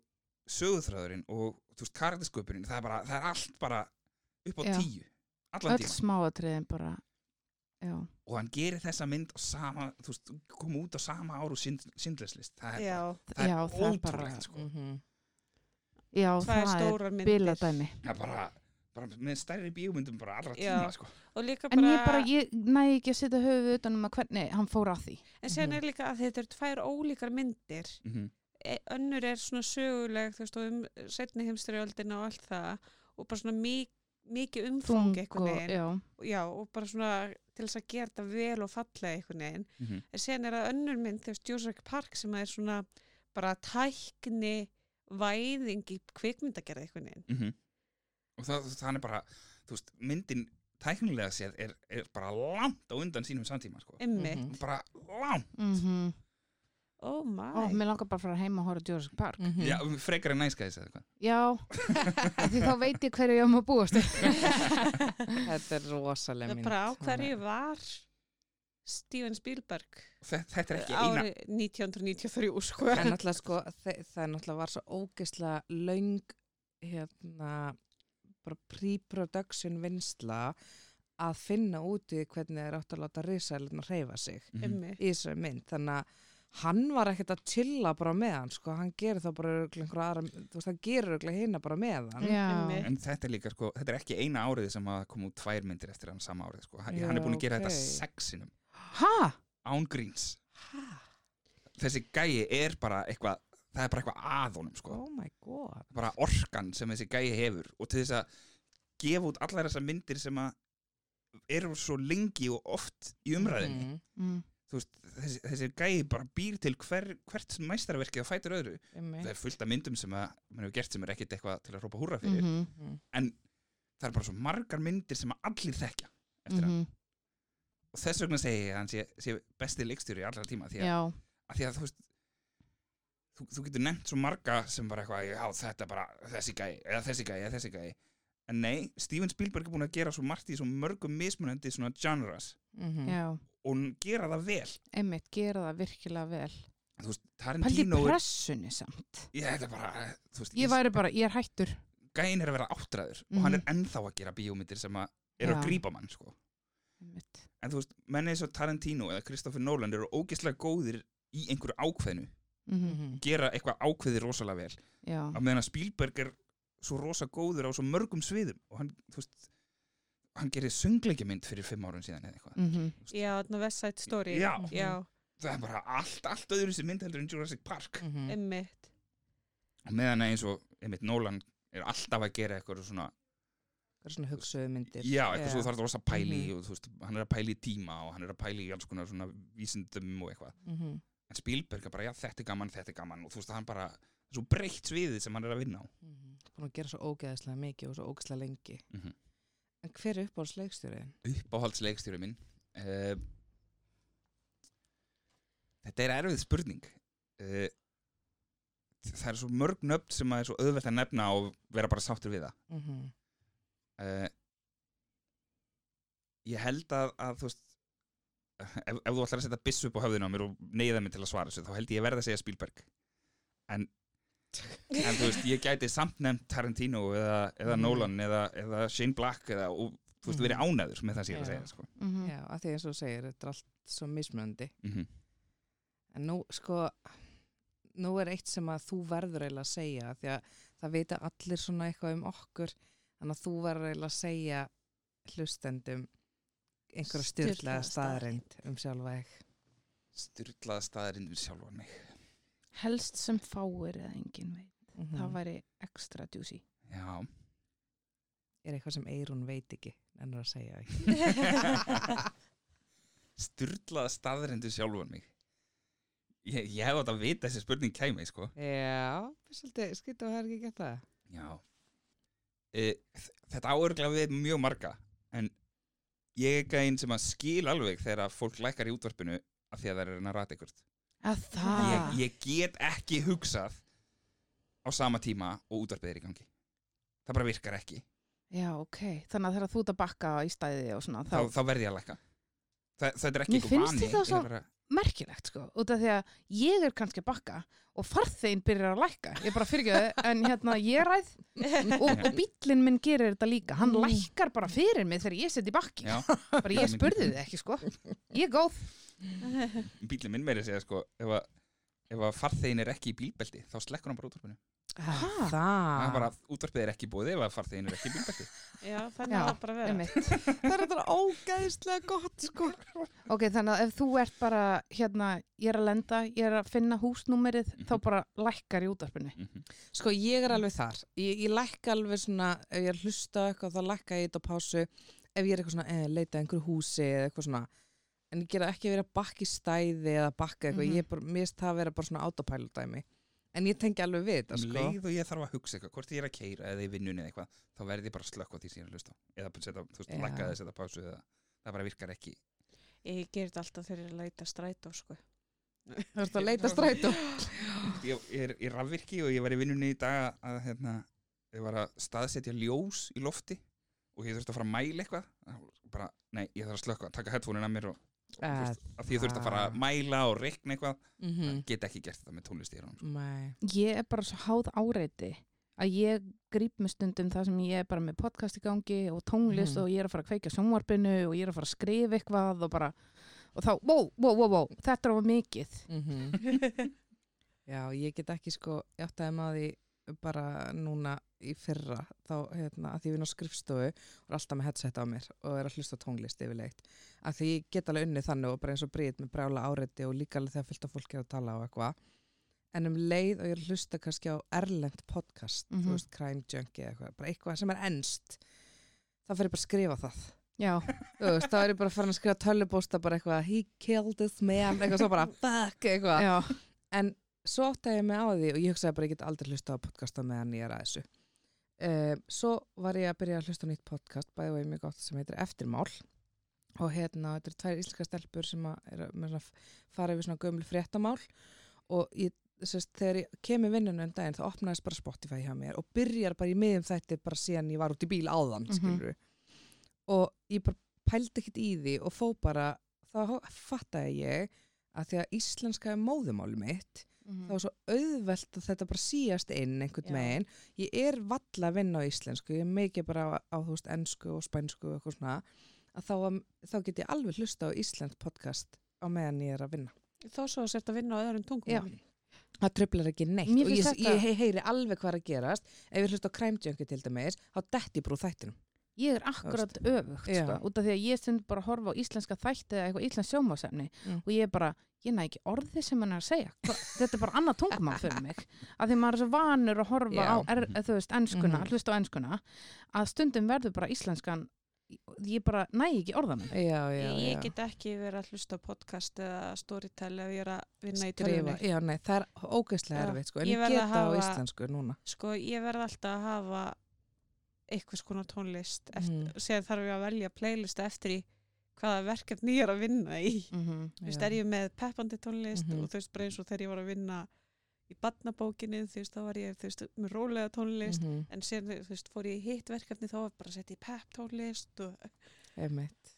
sögurþræðurinn og þú veist, karaktersköpunin það er bara, það er allt bara upp á Já. tíu allan öll smáatriðin bara já, og hann gerir þessa mynd á sama, þú veist, kom út á sama áru Schindler's List það er, já, bara, það já, er það er ótrúlegt bara- sko. Mhm. Já, tvær það er stórar myndir biladæmi. Já, bara, bara með stærri bíómyndum bara allra tíma sko. og líka En bara, ég bara, ég næ ekki að setja höfuð utanum að hvernig hann fór að því. en sen er líka að þetta eru tvær ólíkar myndir mm e, önnur er svona söguleg þú veist og um setni heimstyrjöldina og allt það og bara svona mi mikið umfang Þung einhvern og, bara svona til þess að gera þetta vel og fallega einhvern veginn -hmm. en sen er það önnur mynd þú veist Jurassic Park sem er svona bara tækni væðing í kvikmyndagerð einhvern veginn Mhm. og það, það er bara þú veist, myndin tæknilega séð er, er bara langt á undan sínum samtíma sko. Mhm. bara langt Mm oh my. Ó, mér langar bara að fara heim og horfa á Jurassic Park. Mhm. Já, frekar en næskæðis eða eitthvað. Já, því þá veit ég hverju ég á maður búast. Þetta er rosaleg það er bara á hverju er- var Steven Spielberg? Þetta, þetta er ekki eina. Árið 1993 sko. En náttúrulega sko, það er náttúrulega var svo ógeðslega löng hérna bara pre-production vinsla að finna úti hvernig það er átt að láta risaðlun að reyfa sig Mhm. Emmi í þessari mynd, þannig að hann var ekkert að chilla bara með hann sko, hann gerir það bara einhverja aðra, þú veist, hann gerir örugglega hina bara með hann Já. En þetta er líka, sko, þetta er ekki eina árið sem að koma út tvær myndir eftir hann sama árið, sko. Hann, Já, hann er búin að gera ok. þetta sexinum, Ha? án gríns. Þessi gæi er bara eitthvað, það er bara eitthvað að honum, sko. Oh my god Bara orkan sem þessi gæi hefur og til þess að gefa út allar þessar myndir sem að eru svo lengi og oft í umræðinni. Mhm, Mm. Veist, þessi, þessi gæi bara býr til hver, hvert mæstaraverkið að fætur öðru. Það er fullt af myndum sem að mann hefur gert sem er ekkit eitthvað til að hrópa húrra fyrir. Mhm. Mhm. En það er bara svo margar myndir sem að allir þekkja eftir hann. Mhm. og þess vegna segi ég að hann sé, sé besti leikstjóri í allra tíma því að, að, því að þú veist þú, þú getur nefnt svo marga sem bara eitthvað, já þetta bara þessi gæi eða þessi gæi, eða þessi gæi en nei, Steven Spielberg er búin að gera svo margt í svo mörgum mismunandi svona genres Mhm. Já. Og gera það vel Einmitt, gera það virkilega vel. þú veist, Tarantino er, pressunni samt. ég, þetta er bara þú veist, Ég væri bara, ég er hættur. gæin er að vera áttræður og Mhm. hann er ennþá að gera bíómyndir sem að eru að Já. grípa mann sko. Einmitt. en þú veist, menn eins og Tarantino eða Christopher Nolan eru ógeðslega góðir í einhverju ákveðnu, Mhm. Mhm. gera eitthvað ákveði rosalega vel Já. að meðan að Spielberg er svo rosa góður á svo mörgum sviðum og hann, þú veist hann gerir söngleikjamynd fyrir fimm árum síðan eða eitthvað Mhm. Já, þarna West Side Story Já. Já, það er bara allt, allt öðru sem mynd heldur en Jurassic Park Mhm. emmitt og meðan að eins og einmitt Nolan er alltaf að gera eitthvað svona Það er svona hugsuðu myndir já, eitthvað svo Já. þarf það rosa að pæli Mhm. og þú veist, hann er að pæli í tíma og hann er að pæli í alls konar svona vísindum og eitthvað Mhm. en Spielberg er bara, já, þetta er gaman, þetta er gaman og þú veist, hann bara, svo breytt sviðið sem hann er að vinna á Mhm. Búin að gera svo ógeðslega mikið og svo ógeðslega lengi Mhm. En hver er uppáhaldsleikstjóriðin? uppáhaldsleikstjóri minn uh, þetta er erfið spurning uh, það er svo mörg nöfn sem að er svo auðvelt að nefna og vera bara sáttur við það Mm -hmm. uh, ég held að, að þú veist ef, ef þú ætlar að setja byssu upp á höfðinu á mér og neyða mig til að svara þessu þá held ég að verða að segja Spielberg en en þú veist, ég gæti samt nefnt Tarantino eða, eða Mhm. Nolan eða, eða Shane Black eða, og þú veist, Mhm. verið ánæður með það sem ég er að segja sko. Mhm. Já, að því eins og þú segir, þetta er allt svo mismunandi mm En nú, sko nú er eitt sem að þú verður eiginlega að segja því að það vita allir svona eitthvað um okkur þannig að þú verður eiginlega að segja hlustendum einhverja styrlaða staðarind um sjálfa þig styrlaða staðarinn við sjálfa mig Helst sem fáir eða engin veit. Mhm. Það væri extra juicy. já, er eitthvað sem Eirún veit ekki ennur að segja ekki styrlaða staðarinn við sjálfa mig ég, ég hef átt að vita þessi spurning kæmi sko. Já, það er ekki gett það já e, þetta áörgla við mjög marga en ég er gæinn sem að skil alveg þegar að fólk lækkar í útvarpinu af því að það er að rata ykkur Að það. Ég, ég get ekki hugsað á sama tíma og útvarpið er í gangi það bara virkar ekki Já, ok. Þannig að þegar þú ert að bakka í stæði og svona, þá, þá, þá verð ég að lækka Þa, þetta er ekki Mér finnst vani þetta er svo- bara, merkilegt sko, út af því að ég er kannski að bakka og farþegin byrjar að lækka. Ég bara fyrirgjöðu, en hérna ég ræð og, og bíllinn minn gerir þetta líka. Hann Mm. lækkar bara fyrir mig þegar ég seti í bakki. Bara ég spurði þið ekki sko. Ég er góð. bílinn minn meiri segja sko ef að, ef að farþegin er ekki í bílbelti þá slekkur hann bara útvarpinu Það, Það er bara, útvarpið er ekki búið ef að farþegin er ekki í bílbelti. Já, þannig að það bara vera. það er þetta ógæðislega gott sko. Ok, þannig að ef þú ert bara, hérna, ég er að lenda, ég er að finna húsnúmerið, þá bara lækkar í útvarpinu. Mhm. Sko ég er alveg þar. Ég, ég lækka alveg svona, ef ég er að hlusta eitthvað þá lækka ég þetta á pásu. Ef ég er eitthvað svona, eh, leita að einhverju húsi eða eitthvað svona. En ég gera ekki að vera að bakka í stæði eða bakka eitthvað. Mhm. Ég er bara, mér finnst það að vera bara svona autopilot dæmi. En ég tengi alveg við þetta Um sko. leið og ég þarf að hugsa eitthvað, hvort ég er að keira eða í vinnunni eða eitthvað, þá verði ég bara að slökka á því sem ég er að hlusta. Eða setja, þú veist, lækka þess að pásu eða það bara virkar ekki. Ég ger þetta alltaf þegar ég er að leita strætó, sko. Það er að leita strætó. Ég, ég er í rafvirki og ég var í vinnunni í dag að hérna, ég var að staðsetja ljós í lofti og ég þurfti að fara að mæla eitthvað. Bara, nei, ég þarf að slökka, taka headphone-in að mér og, þú veist, að því ég þurfti að fara að mæla og reikna eitthvað. Mhm. Get ekki gert þetta með tónlist í hérna. Nei. Ég er bara svo háð áreiti að ég grýp með stundum það sem ég er bara með podcast í gangi og tónlist Mhm. og ég er að fara að kveikja sjónvarpinu og ég er að fara að skrifa eitthvað og bara, og þá, wow, wow, wow, wow, þetta er of mikið. Mhm. Já, ég get ekki sko, ég átti að maður bara núna í fyrra þá, hérna, að því ég vinn á skrifstofu og er alltaf með headset á mér og er að hlusta á tónlist yfirleitt, að því ég get alveg unnið þannig og bara eins og brýt með brjála áreiti og líka alveg þegar fyllt af fólki að tala á eitthvað. En um leið og ég er að hlusta kannski á erlend podcast, Mhm. þú veist, crime junkie eitthvað, bara eitthvað sem er ennst þá fer ég bara að skrifa það. Já, þú veist, þá er ég bara farin að skrifa tölubósta bara eitthvað, he killed this man eitthvað svo bara, fuck, eitthvað. En svo átti ég mig á því og ég hugsaði bara ég get aldrei hlusta á podcasta meðan ég er að þessu. Um, svo var ég að byrja að hlusta nýtt podcast bæði og ég mjög gott sem heitir Eftirmál. Og hérna, þetta eru tvær íslenska stelpur sem að er að fara yfir svona gömul fréttamál. Og ég, sérst, þegar ég kemur vinnunum um daginn þá opnaðist bara Spotify hjá mér og byrjar bara í miðum þætti bara síðan ég var út í bíl áðan, Mhm. skilur og ég bara pældi ekkert í því og fó bara, þá fattaði ég að því að íslenska er móðumáli mitt Mhm. þá er svo auðvelt að þetta bara síast inn einhvern megin. Ég er valla að vinna á íslensku, ég er mikið bara á, á þú veist, ennsku og spænsku og eitthvað svona að þá, þá get ég alveg hlusta á íslensk podcast á meðan ég er að vinna. Þó svo sért að vinna á öðrum tungum. Það tröflar ekki neitt og ég, þetta- ég he- heyri alveg hvað að gerast ef ég hlusta á Crime Junkie til dæmis þá detti ég brú þættinum. Ég er akkurat öfugt, sko, út af því að ég stund bara að horfa á íslenska þætti eða eitthvað íslensk sjómásefni Mm. og ég er bara, ég næ ekki orði sem hann er að segja. Hva, þetta er bara annað tungumál fyrir mig. Af því maður er svo vanur að horfa Já. á, er, þú veist, enskuna, Mhm. hlusta á enskuna, að stundum verður bara íslenskan, ég bara næ ekki orðanum. Já, já, Ég já. get ekki verið að hlusta á podcast eða storytell ef ég er að vinna í nei, það er ógeðslega Já, erfitt sko, en ég ég, verð get að það á hafa- íslensku núna. Sko, ég verð alltaf að hafa eitthvað skona tónlist. Eftir, Mhm. Sér þarf ég að velja playlist eftir í hvaða verkefni ég er að vinna í. Mm Þú veist, er ég með peppandi tónlist Mhm. og þú veist, bara eins og þegar ég var að vinna í badnabókinni, þú veist, þá var ég, þú veist, með rólega tónlist. Mhm, En síðan, þú veist, fór ég í hitt verkefni þá var bara að setja í pepp tónlist og Einmitt.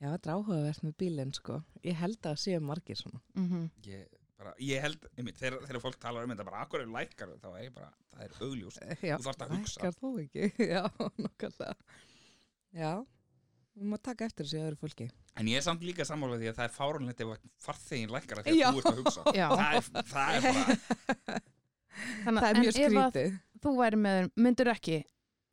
Já, þetta er áhugavert með bílinn sko. Ég held að það séu margir svona. -hmm. Ég, bara, ég held, einmitt, þegar, þegar fólk talar um þetta bara akkur er lækkar, þá er ég bara, það er augljúst. Já, Þú þarft að hugsa. lækkar þú ekki? Já, nokkulega. Já, við má taka eftir þessu öðru fólki. En ég er samt líka sammála því að það er fárunlegt ef að farþegin lækkar að því Já. að þú ert að hugsa. Það er, það er bara, Þannig, Það er en mjög ef að skrítið. þú væri með myndur ekki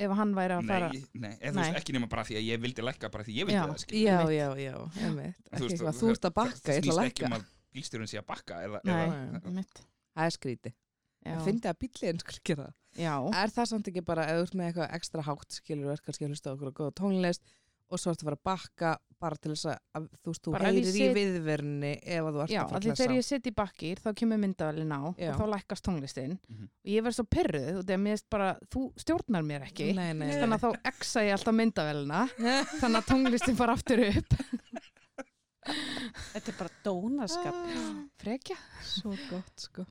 ef hann væri að fara nei, nei, þú veist, ekki nema bara því að ég vildi lækka bara því ég vildi Já. það, skilur. Já, já, já, einmitt. Þú Ekki veist, þú- þú ert að bakka, ég ætla að lækka. Að bílstjórun sé að bakka eða, Nei, eða, mitt Það er skrítið. Já, Það fyndi að bílinn gera það. já. Er það samt ekki bara, ef þú ert með eitthvað ekstra hátt, skilur að hlusta á okkur og góða tónlist og svo ertu að fara að bakka bara til þess að, þú þú Bara ef ég heyrir í sit- viðverunni ef að þú ert Já, að fara að því klessa. þegar ég sitt í bakkir þá kemur myndavælinn á Já. og þá lækkast tónlistin Mhm. og ég verð svo pyrruð og það er mér finnst bara, þú stjórnar mér ekki Nei, nei, þannig að þá exa ég alltaf myndavælina þannig að tónlistin fara aftur upp þetta er bara dónaskap. Frekja Svo gott, sko.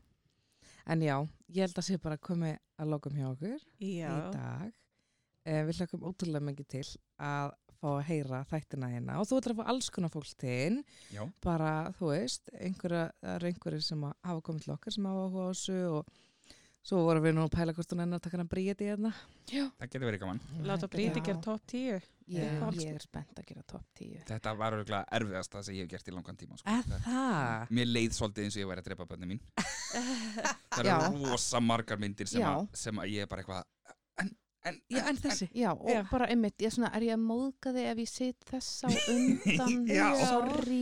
En já, ég held að sé bara komið að lokum hjá okkur í Já, dag. Eh, við hlökkum ótrúlega mikið til að fá að heyra þættina hérna og þú ætlar að fá alls konar fólk til inn, já, bara, þú veist, einhverja, það einhverjir sem að hafa komið til okkar sem hafa áhuga á þessu og svo vorum við nú að pæla hvort hún enn að taka hana bríði hérna. það getur verið gaman. láta Bríti gera topp tíu. ég, Já. ég er spennt að gera topp 10 Þetta var örgulega erfiðast það sem ég hef gert í langan tíma. Sko. Er það? Mér leið svolítið eins og ég væri að drepa bönni mín. það Já. eru rosa margar myndir sem, Já. að, sem að ég er bara eitthvað en, en, Já, en þessi. Já, og Já. bara einmitt, ég er svona, er ég að móðga þig ef ég sitt þess á undan, sorry.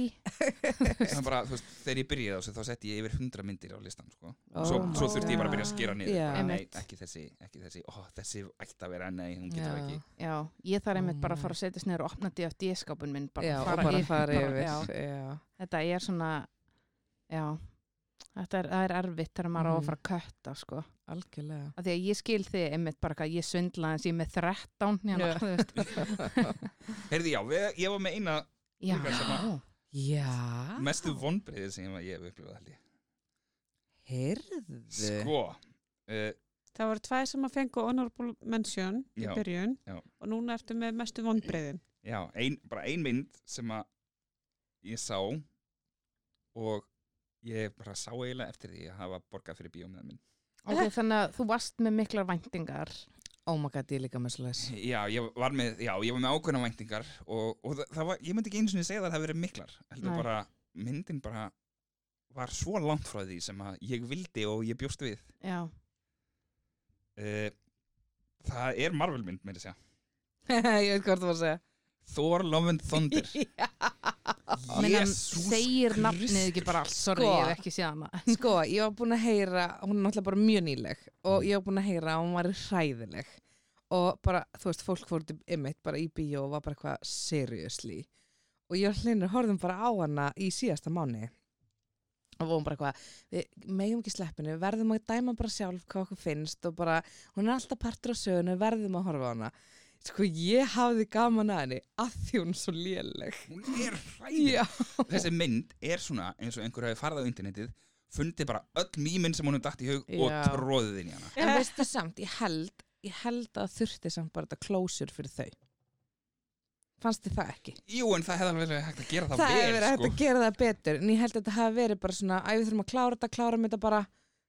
en bara, þú veist, þegar ég byrjaði á þessu þá setti ég yfir 100 myndir á listan sko. Ó, svo, svo þurfti ég bara að byrja að skera niður bara, nei, ekki þessi, ekki þessi ó, þessi ætti að vera, nei, hún getur Já. ekki Já, ég þarf einmitt Oh bara að my. fara að setjast niður og opna DFD-skápun minn, bara Já, fara bara yfir- fara bara- yfir. Já, Já. þetta er svona, já, þetta er, það er erfitt þegar maður á að Mhm. fara að kötta, sko. Algjörlega. Af því að ég skil þig einmitt bara hvað ég svindla en ég er með 13, hérna, þú veist. Heyrði, já, við, ég var með eina Já, að- Já. mestu vonbreiðið sem ég hef upplifað held ég Heyrðu. Sko uh, Það voru tvær sem að fengu honorable mention Já, í byrjun já. og núna ertu með mestu vonbreiðin. Já, ein, bara ein mynd sem að ég sá og ég bara sá eiginlega eftir því að hafa borgað fyrir bíómiðan minn Ok, þannig að þú varst með miklar væntingar. Oh my god, ég er líka með les. Já, ég var með, já, ég var með ákveðna væntingar og, og það, það var, ég myndi ekki einu sinni segja að það hefði verið miklar heldur bara, myndin bara var svo langt frá því sem að ég vildi og ég bjóst við Já, uh, Það er Marvel mynd, með þess að ég veit hvað þú var að segja. Thor Love and Thunder. Jesús segir nafnið ekki bara allt, sorry, Sko. ég hef ekki séð hana. Sko, ég var búin að heyra, hún er náttúrulega bara mjög nýleg og ég var búin að heyra að hún var hræðileg. Og bara, þú veist, fólk fór til ymmit bara í bíó og var bara eitthvað seriously. Og ég og hlinur horfðum bara á hana í síðasta mánu og vorum bara eitthvað, við megum ekki sleppinu, við verðum að dæma bara sjálf hvað okkur finnst og bara, hún er alltaf partur á sögunu, við verðum að horfa á hana sko, ég hafði gaman að henni að því hún er svo léleg Hún er hræðileg Já, Þessi mynd er svona eins og einhver hefði farið á internetið fundið bara öll mýminn sem hún er dætt í hug og Já. tróðið inn í hana En veistu samt, ég held, ég held að þurfti samt bara þetta closure fyrir þau. Fannst þið það ekki? Jú, en það hefði alveg verið hægt að gera það, Það hefur vel verið hægt sko. að gera það betur, en ég held að þetta hafi verið bara svona, að við þurfum að klára þetta, klára þetta bara,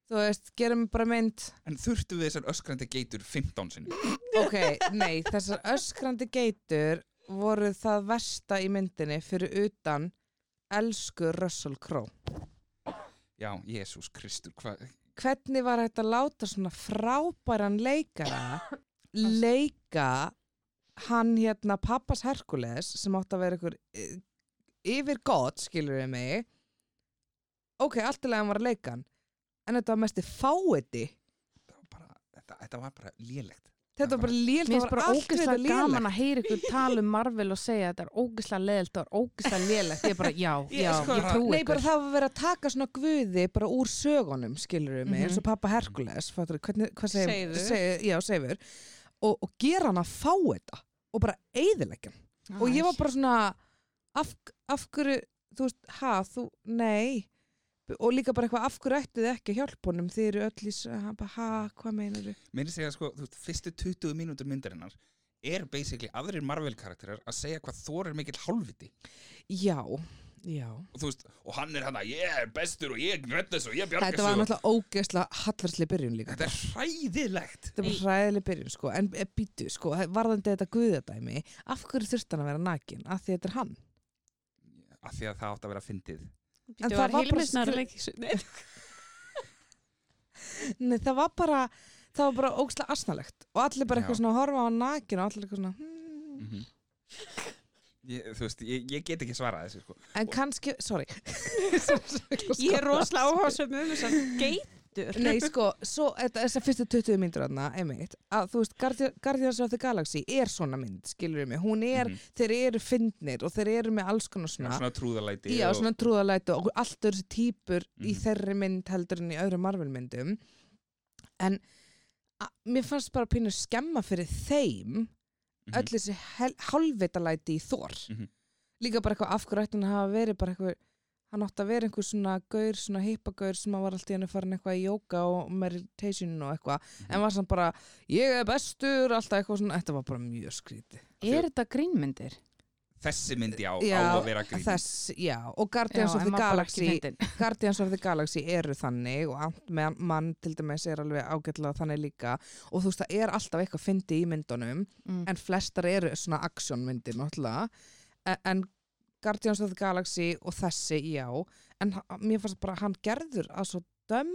þú veist, gerum bara mynd. En þurftu við þessar öskrandi geitur 15 sinni Ok, nei, þessar öskrandi geitur voru það versta í myndinni fyrir utan elsku Russell Crowe. Já, Jésús Kristur hvað Hvernig var þetta að láta svona frábæran leikara leika hann hérna pappas Herkules sem átti að vera ykkur yfir gott, skilur við mig ok, allt í lagi hann var að leika hann en þetta var mesti fáiði þetta var bara, þetta, þetta var bara lélegt þetta var bara lélt, Mér var bara þetta gaman lélegt að heyra ykkur tala um Marvel og segja að þetta er ógeðslega leðilt og ógeðslega lélegt. Ég er bara, já, Ég- já, sko, ég trú Nei, ykkur. bara það var verið að taka svona guði bara úr sögunum, skilur við mig, Mhm. eins og pappa Herkules, fattur, hvernig, hvað segir, segir, já, seifur, og, og gera hann að fá þetta og bara eyðileggja hann. og ég var bara svona af, af hverju, þú veist, ha, þú, nei og líka bara eitthvað, af hverju ættu þið ekki að hjálpa honum? Þið eru öll í, hvað meinar þið? Mér segja sko, þú veist, fyrstu 20 mínútur myndarinnar er basically aðrir Marvel karakterar að segja hvað Thor er mikill hálfviti. Já, já. Og veist, og hann er hann að ég er bestur og ég redd þessu og ég bjarga Þetta var þessu náttúrulega ógeðslega hallversli byrjun líka. Þetta er hræðilegt. Þetta var hræðileg byrjun sko, en e, býtu sko, varðandi þetta guðadæmi, af hverju þurfti hann að vera nakin? Af því þetta er hann. af því að það átt að vera fyndið En það var var bara leikis. Nei, Nei, það var bara, það var bara ógeðslega asnalegt og allir bara eitthvað svona að horfa á nakin og allir eitthvað svona, hmm. mm ég, Þú veist, ég, ég get ekki svarað þessu sko. en kannski, sorry. Ég er rosalega áhersum um þess að geitur. Nei, sko, svo, þetta, þessar fyrstu 20 myndur þarna, einmitt, að þú veist, Guardi- Guardians of the Galaxy er svona mynd, skilur við mig, hún er, Mhm. þeir eru fyndnir og þeir eru með alls konar svona, svona, trúðalæti Já, og, svona trúðalæti og allt eru þessi típur í Mhm. þeirri mynd heldur en í öðrum Marvel myndum en a, mér fannst bara pínu skemma fyrir þeim Mhm. öll þessi hálfvitalæti í Thor Mhm. líka bara eitthvað af hverju ætti hann að hafa verið bara eitthvað hann átti að vera einhver svona gaur, svona hippagaur sem var alltaf í henni farin eitthvað í jóka og meditation og eitthvað Mhm. en var samt bara, ég er bestur alltaf eitthvað svona, þetta var bara mjög skríti Er þetta grínmyndir? Þessi myndi á, á Já, að vera grín þess, já, og Guardians Já, of the Galaxy. Guardians of the Galaxy eru þannig og Ant-Man til dæmis er alveg ágætlega þannig líka og þú veist það er alltaf eitthvað fyndi í myndunum Mm. en flestar eru svona actionmyndir náttúrulega en, en Guardians of the Galaxy og þessi, já. En mér fannst bara að hann gerður að svo döm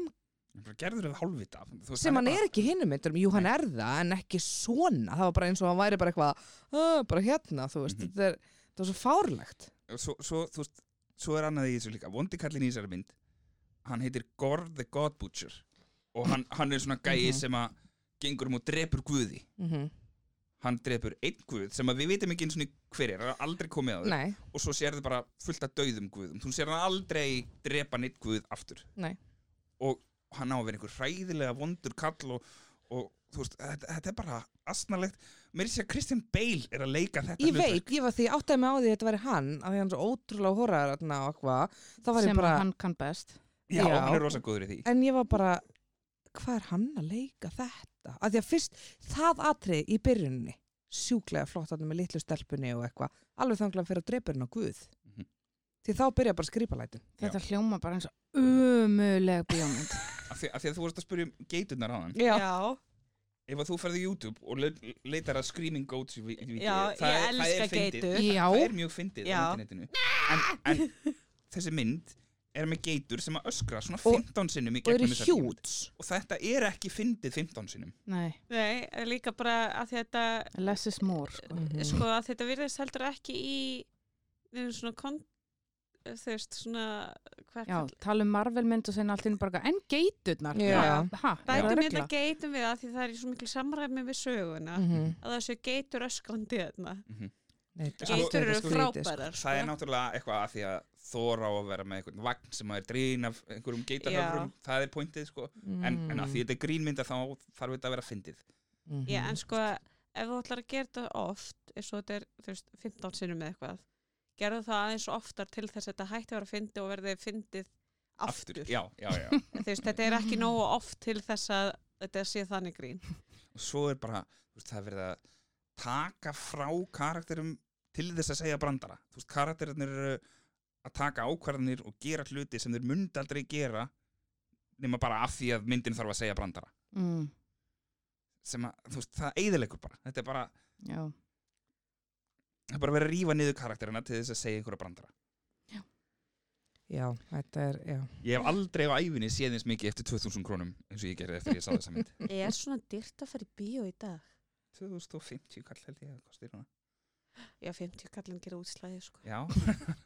gerður það hálfvita. Sem hann er ekki hinnum myndurum, jú hann er það en ekki svona, það var bara eins og hann væri bara eitthvað, "Ah, bara hérna þú veist, Mhm. þetta er, það er svo fárlegt. Svo, svo, þú veist, svo er annað í þessu líka. Vondi kallin í þessari mynd hann heitir Gore the God Butcher. Og hann, hann er svona gæi Mhm. sem að gengur um og drepur guði. Mm -hmm. Hann drepur einn guð sem að við vitum ekki eins og hver er, hann er aldrei komið á þau og svo sér þið bara fullt af dauðum guðum. Þú sér hann aldrei drepa neitt guð aftur. Nei. og hann á að vera einhver hræðilega vondur kall og, og þú veist, þetta, þetta er bara asnalegt, mér sé að Christian Bale er að leika þetta ég veit, ég var því áttaði mig á því að þetta væri hann af því hann er svo ótrúlega horraður þarna og eitthvað, þá var sem ég bara hann kann best. Já, Já. hann er rosa góður í því. En ég var bara, hvað er hann að leika þetta? Af því að fyrst það atrið í byrjunni sjúklega flott þarna með litlu stelpunni og eitthvað alveg þanglega fyrir að drepa hérna á Guð. Mhm. því þá byrja bara skrýpalætin þetta hljóma bara eins og umuleg bíómynd. Af því, af því að þú vorst að spyrja um geiturnar á hann Já, ef að þú ferði í YouTube og le leitar að Screaming Goats í, í, já, það, ég er- það er elska geitur. já, það er mjög fyndið á Já. internetinu. En, en þessi mynd er með geitur sem að öskra svona Og- 15 sinnum í gegnum þessa bíómynd. hjúts og þetta er ekki fyndið 15 sinnum nei, Nei, líka bara að þetta less is more sko. Mhm. sko að þetta virðist heldur ekki í neina svona kon, þú veist svona já, tala um Marvel mynd og sinna allt inn bara en geiturnar Já. ha, er það bætum regla? hérna geitum við að því það er í svo miklu samræmi við söguna Mhm. að þessu geitur öskrandi þarna Nei, þetta er Sko- geitur eru sko. frábærar það er sko. náttúrulega eitthvað að því að Þór á að vera með einhvern vagn sem að er drín af einhverjum geitarhöfrum það er pointið sko. En, en að því Mm. þetta er grínmynda þá þarf þetta að vera fyndið. Mhm. Já, en sko ef þú ætlar að gera þetta oft eins og þetta er þú veist, 15 sinnum með eitthvað gerðu það aðeins oftar til þess að þetta hætti að vera fyndið og verði fyndið aftur, já, já, já. Þú veist, þetta er ekki nógu oft til þess að þetta sé þannig grín. Og svo er bara, veist, það er verið að taka frá karakterum til þess að segja brandara. Þú veist, karakterinir eru að taka ákvarðanir og gera hluti sem þeir myndi aldrei gera nema bara af því að myndin þarf að segja brandara. Mm, sem að, þú veist, það eiðilegur bara. Þetta er bara, já, það er bara verið að rífa niður karakterina til þess að segja einhverja brandara. Já, þetta er, já. ég hef aldrei á æfinni séð eins mikið eftir 2000 krónum eins og ég gerði eftir ég sá þessa mynd. Er svona dyrt að fara í bíó í dag? 2050 kall held ég að kostir hana Já, 50 kallin gera útslæði sko. já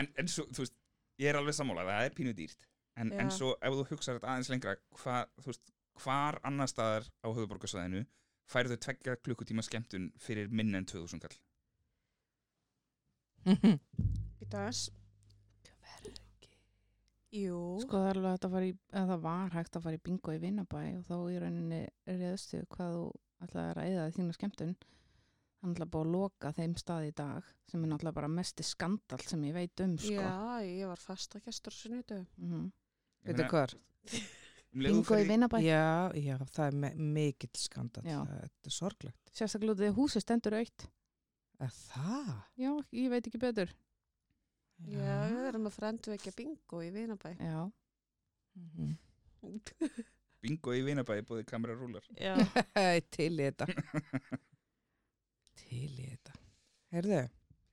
en, en svo, þú veist, ég er alveg sammálað það er pínu dýrt. En, en svo ef þú hugsaðir þetta aðeins lengra hva, þú veist, hvar annar staðar á höfuborgarsvæðinu færðu tveggja klukkutíma skemmtun fyrir minn en 2000 kall? Dags Jú. Sko það er alveg að fara í eða það var hægt að fara í bingo í Vinnabæ og þá í rauninni reyðstu hvað þú ætlaði að eða þína skemmtun hann er alltaf búið að loka þeim stað í dag sem er náttúrulega bara mesti skandal sem ég veit um sko. Já, ég var fasta mm Ég Veitu meina, hvar? um leið og þú bingo í ferð í- Vinnabæ Já, já, það er me mikill skandal. Já. Þetta er sorglegt. sérstaklega út af því að húsið stendur aukt Er það? já, ég veit ekki betur Já, við erum að frendu ekki bingo í Vinabæ já, Mhm. bingo í Vinabæi búið kamerarúlar Já, Til í þetta. Til í þetta. Heyrðu,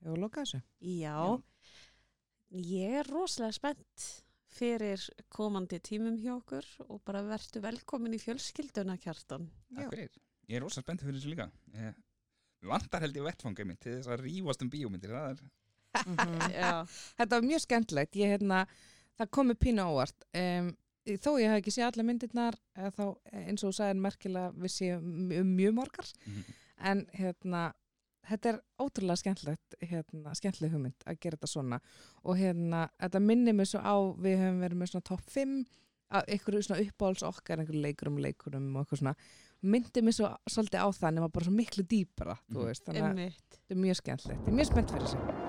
hefur að loka þessu? Já, ég er rosalega spennt fyrir komandi tímum hjá okkur og bara verðtu velkomin í fjölskylduna kjartan. Takk fyrir, ég er rosa spenntið fyrir þessu líka ég, Við vantar held ég vettfangið mitt til þess að rífast um bíómyndir það er Mhm. Já, Þetta var mjög skemmtilegt. Ég, hérna, það komi pínu óvart. Um, þó ég hef ekki séð alla myndirnar, eða þá eins og þú sagðir merkilega við séum um mjög margar. En hérna, þetta er ótrúlega skemmtilegt, hérna, skemmtileg hugmynd að gera þetta svona. Og hérna, þetta minnir mig svo á, við höfum verið með svona topp 5 að einhverju svona uppáhalds okkar, einhverju leikurum, leikurum og eitthvað svona. Myndi mig svo svolítið á það nema bara svo miklu dýpra, þú Mhm. veist. Þannig að þetta er mjög skemmtilegt. Ég er mjög spennt fyrir þessu.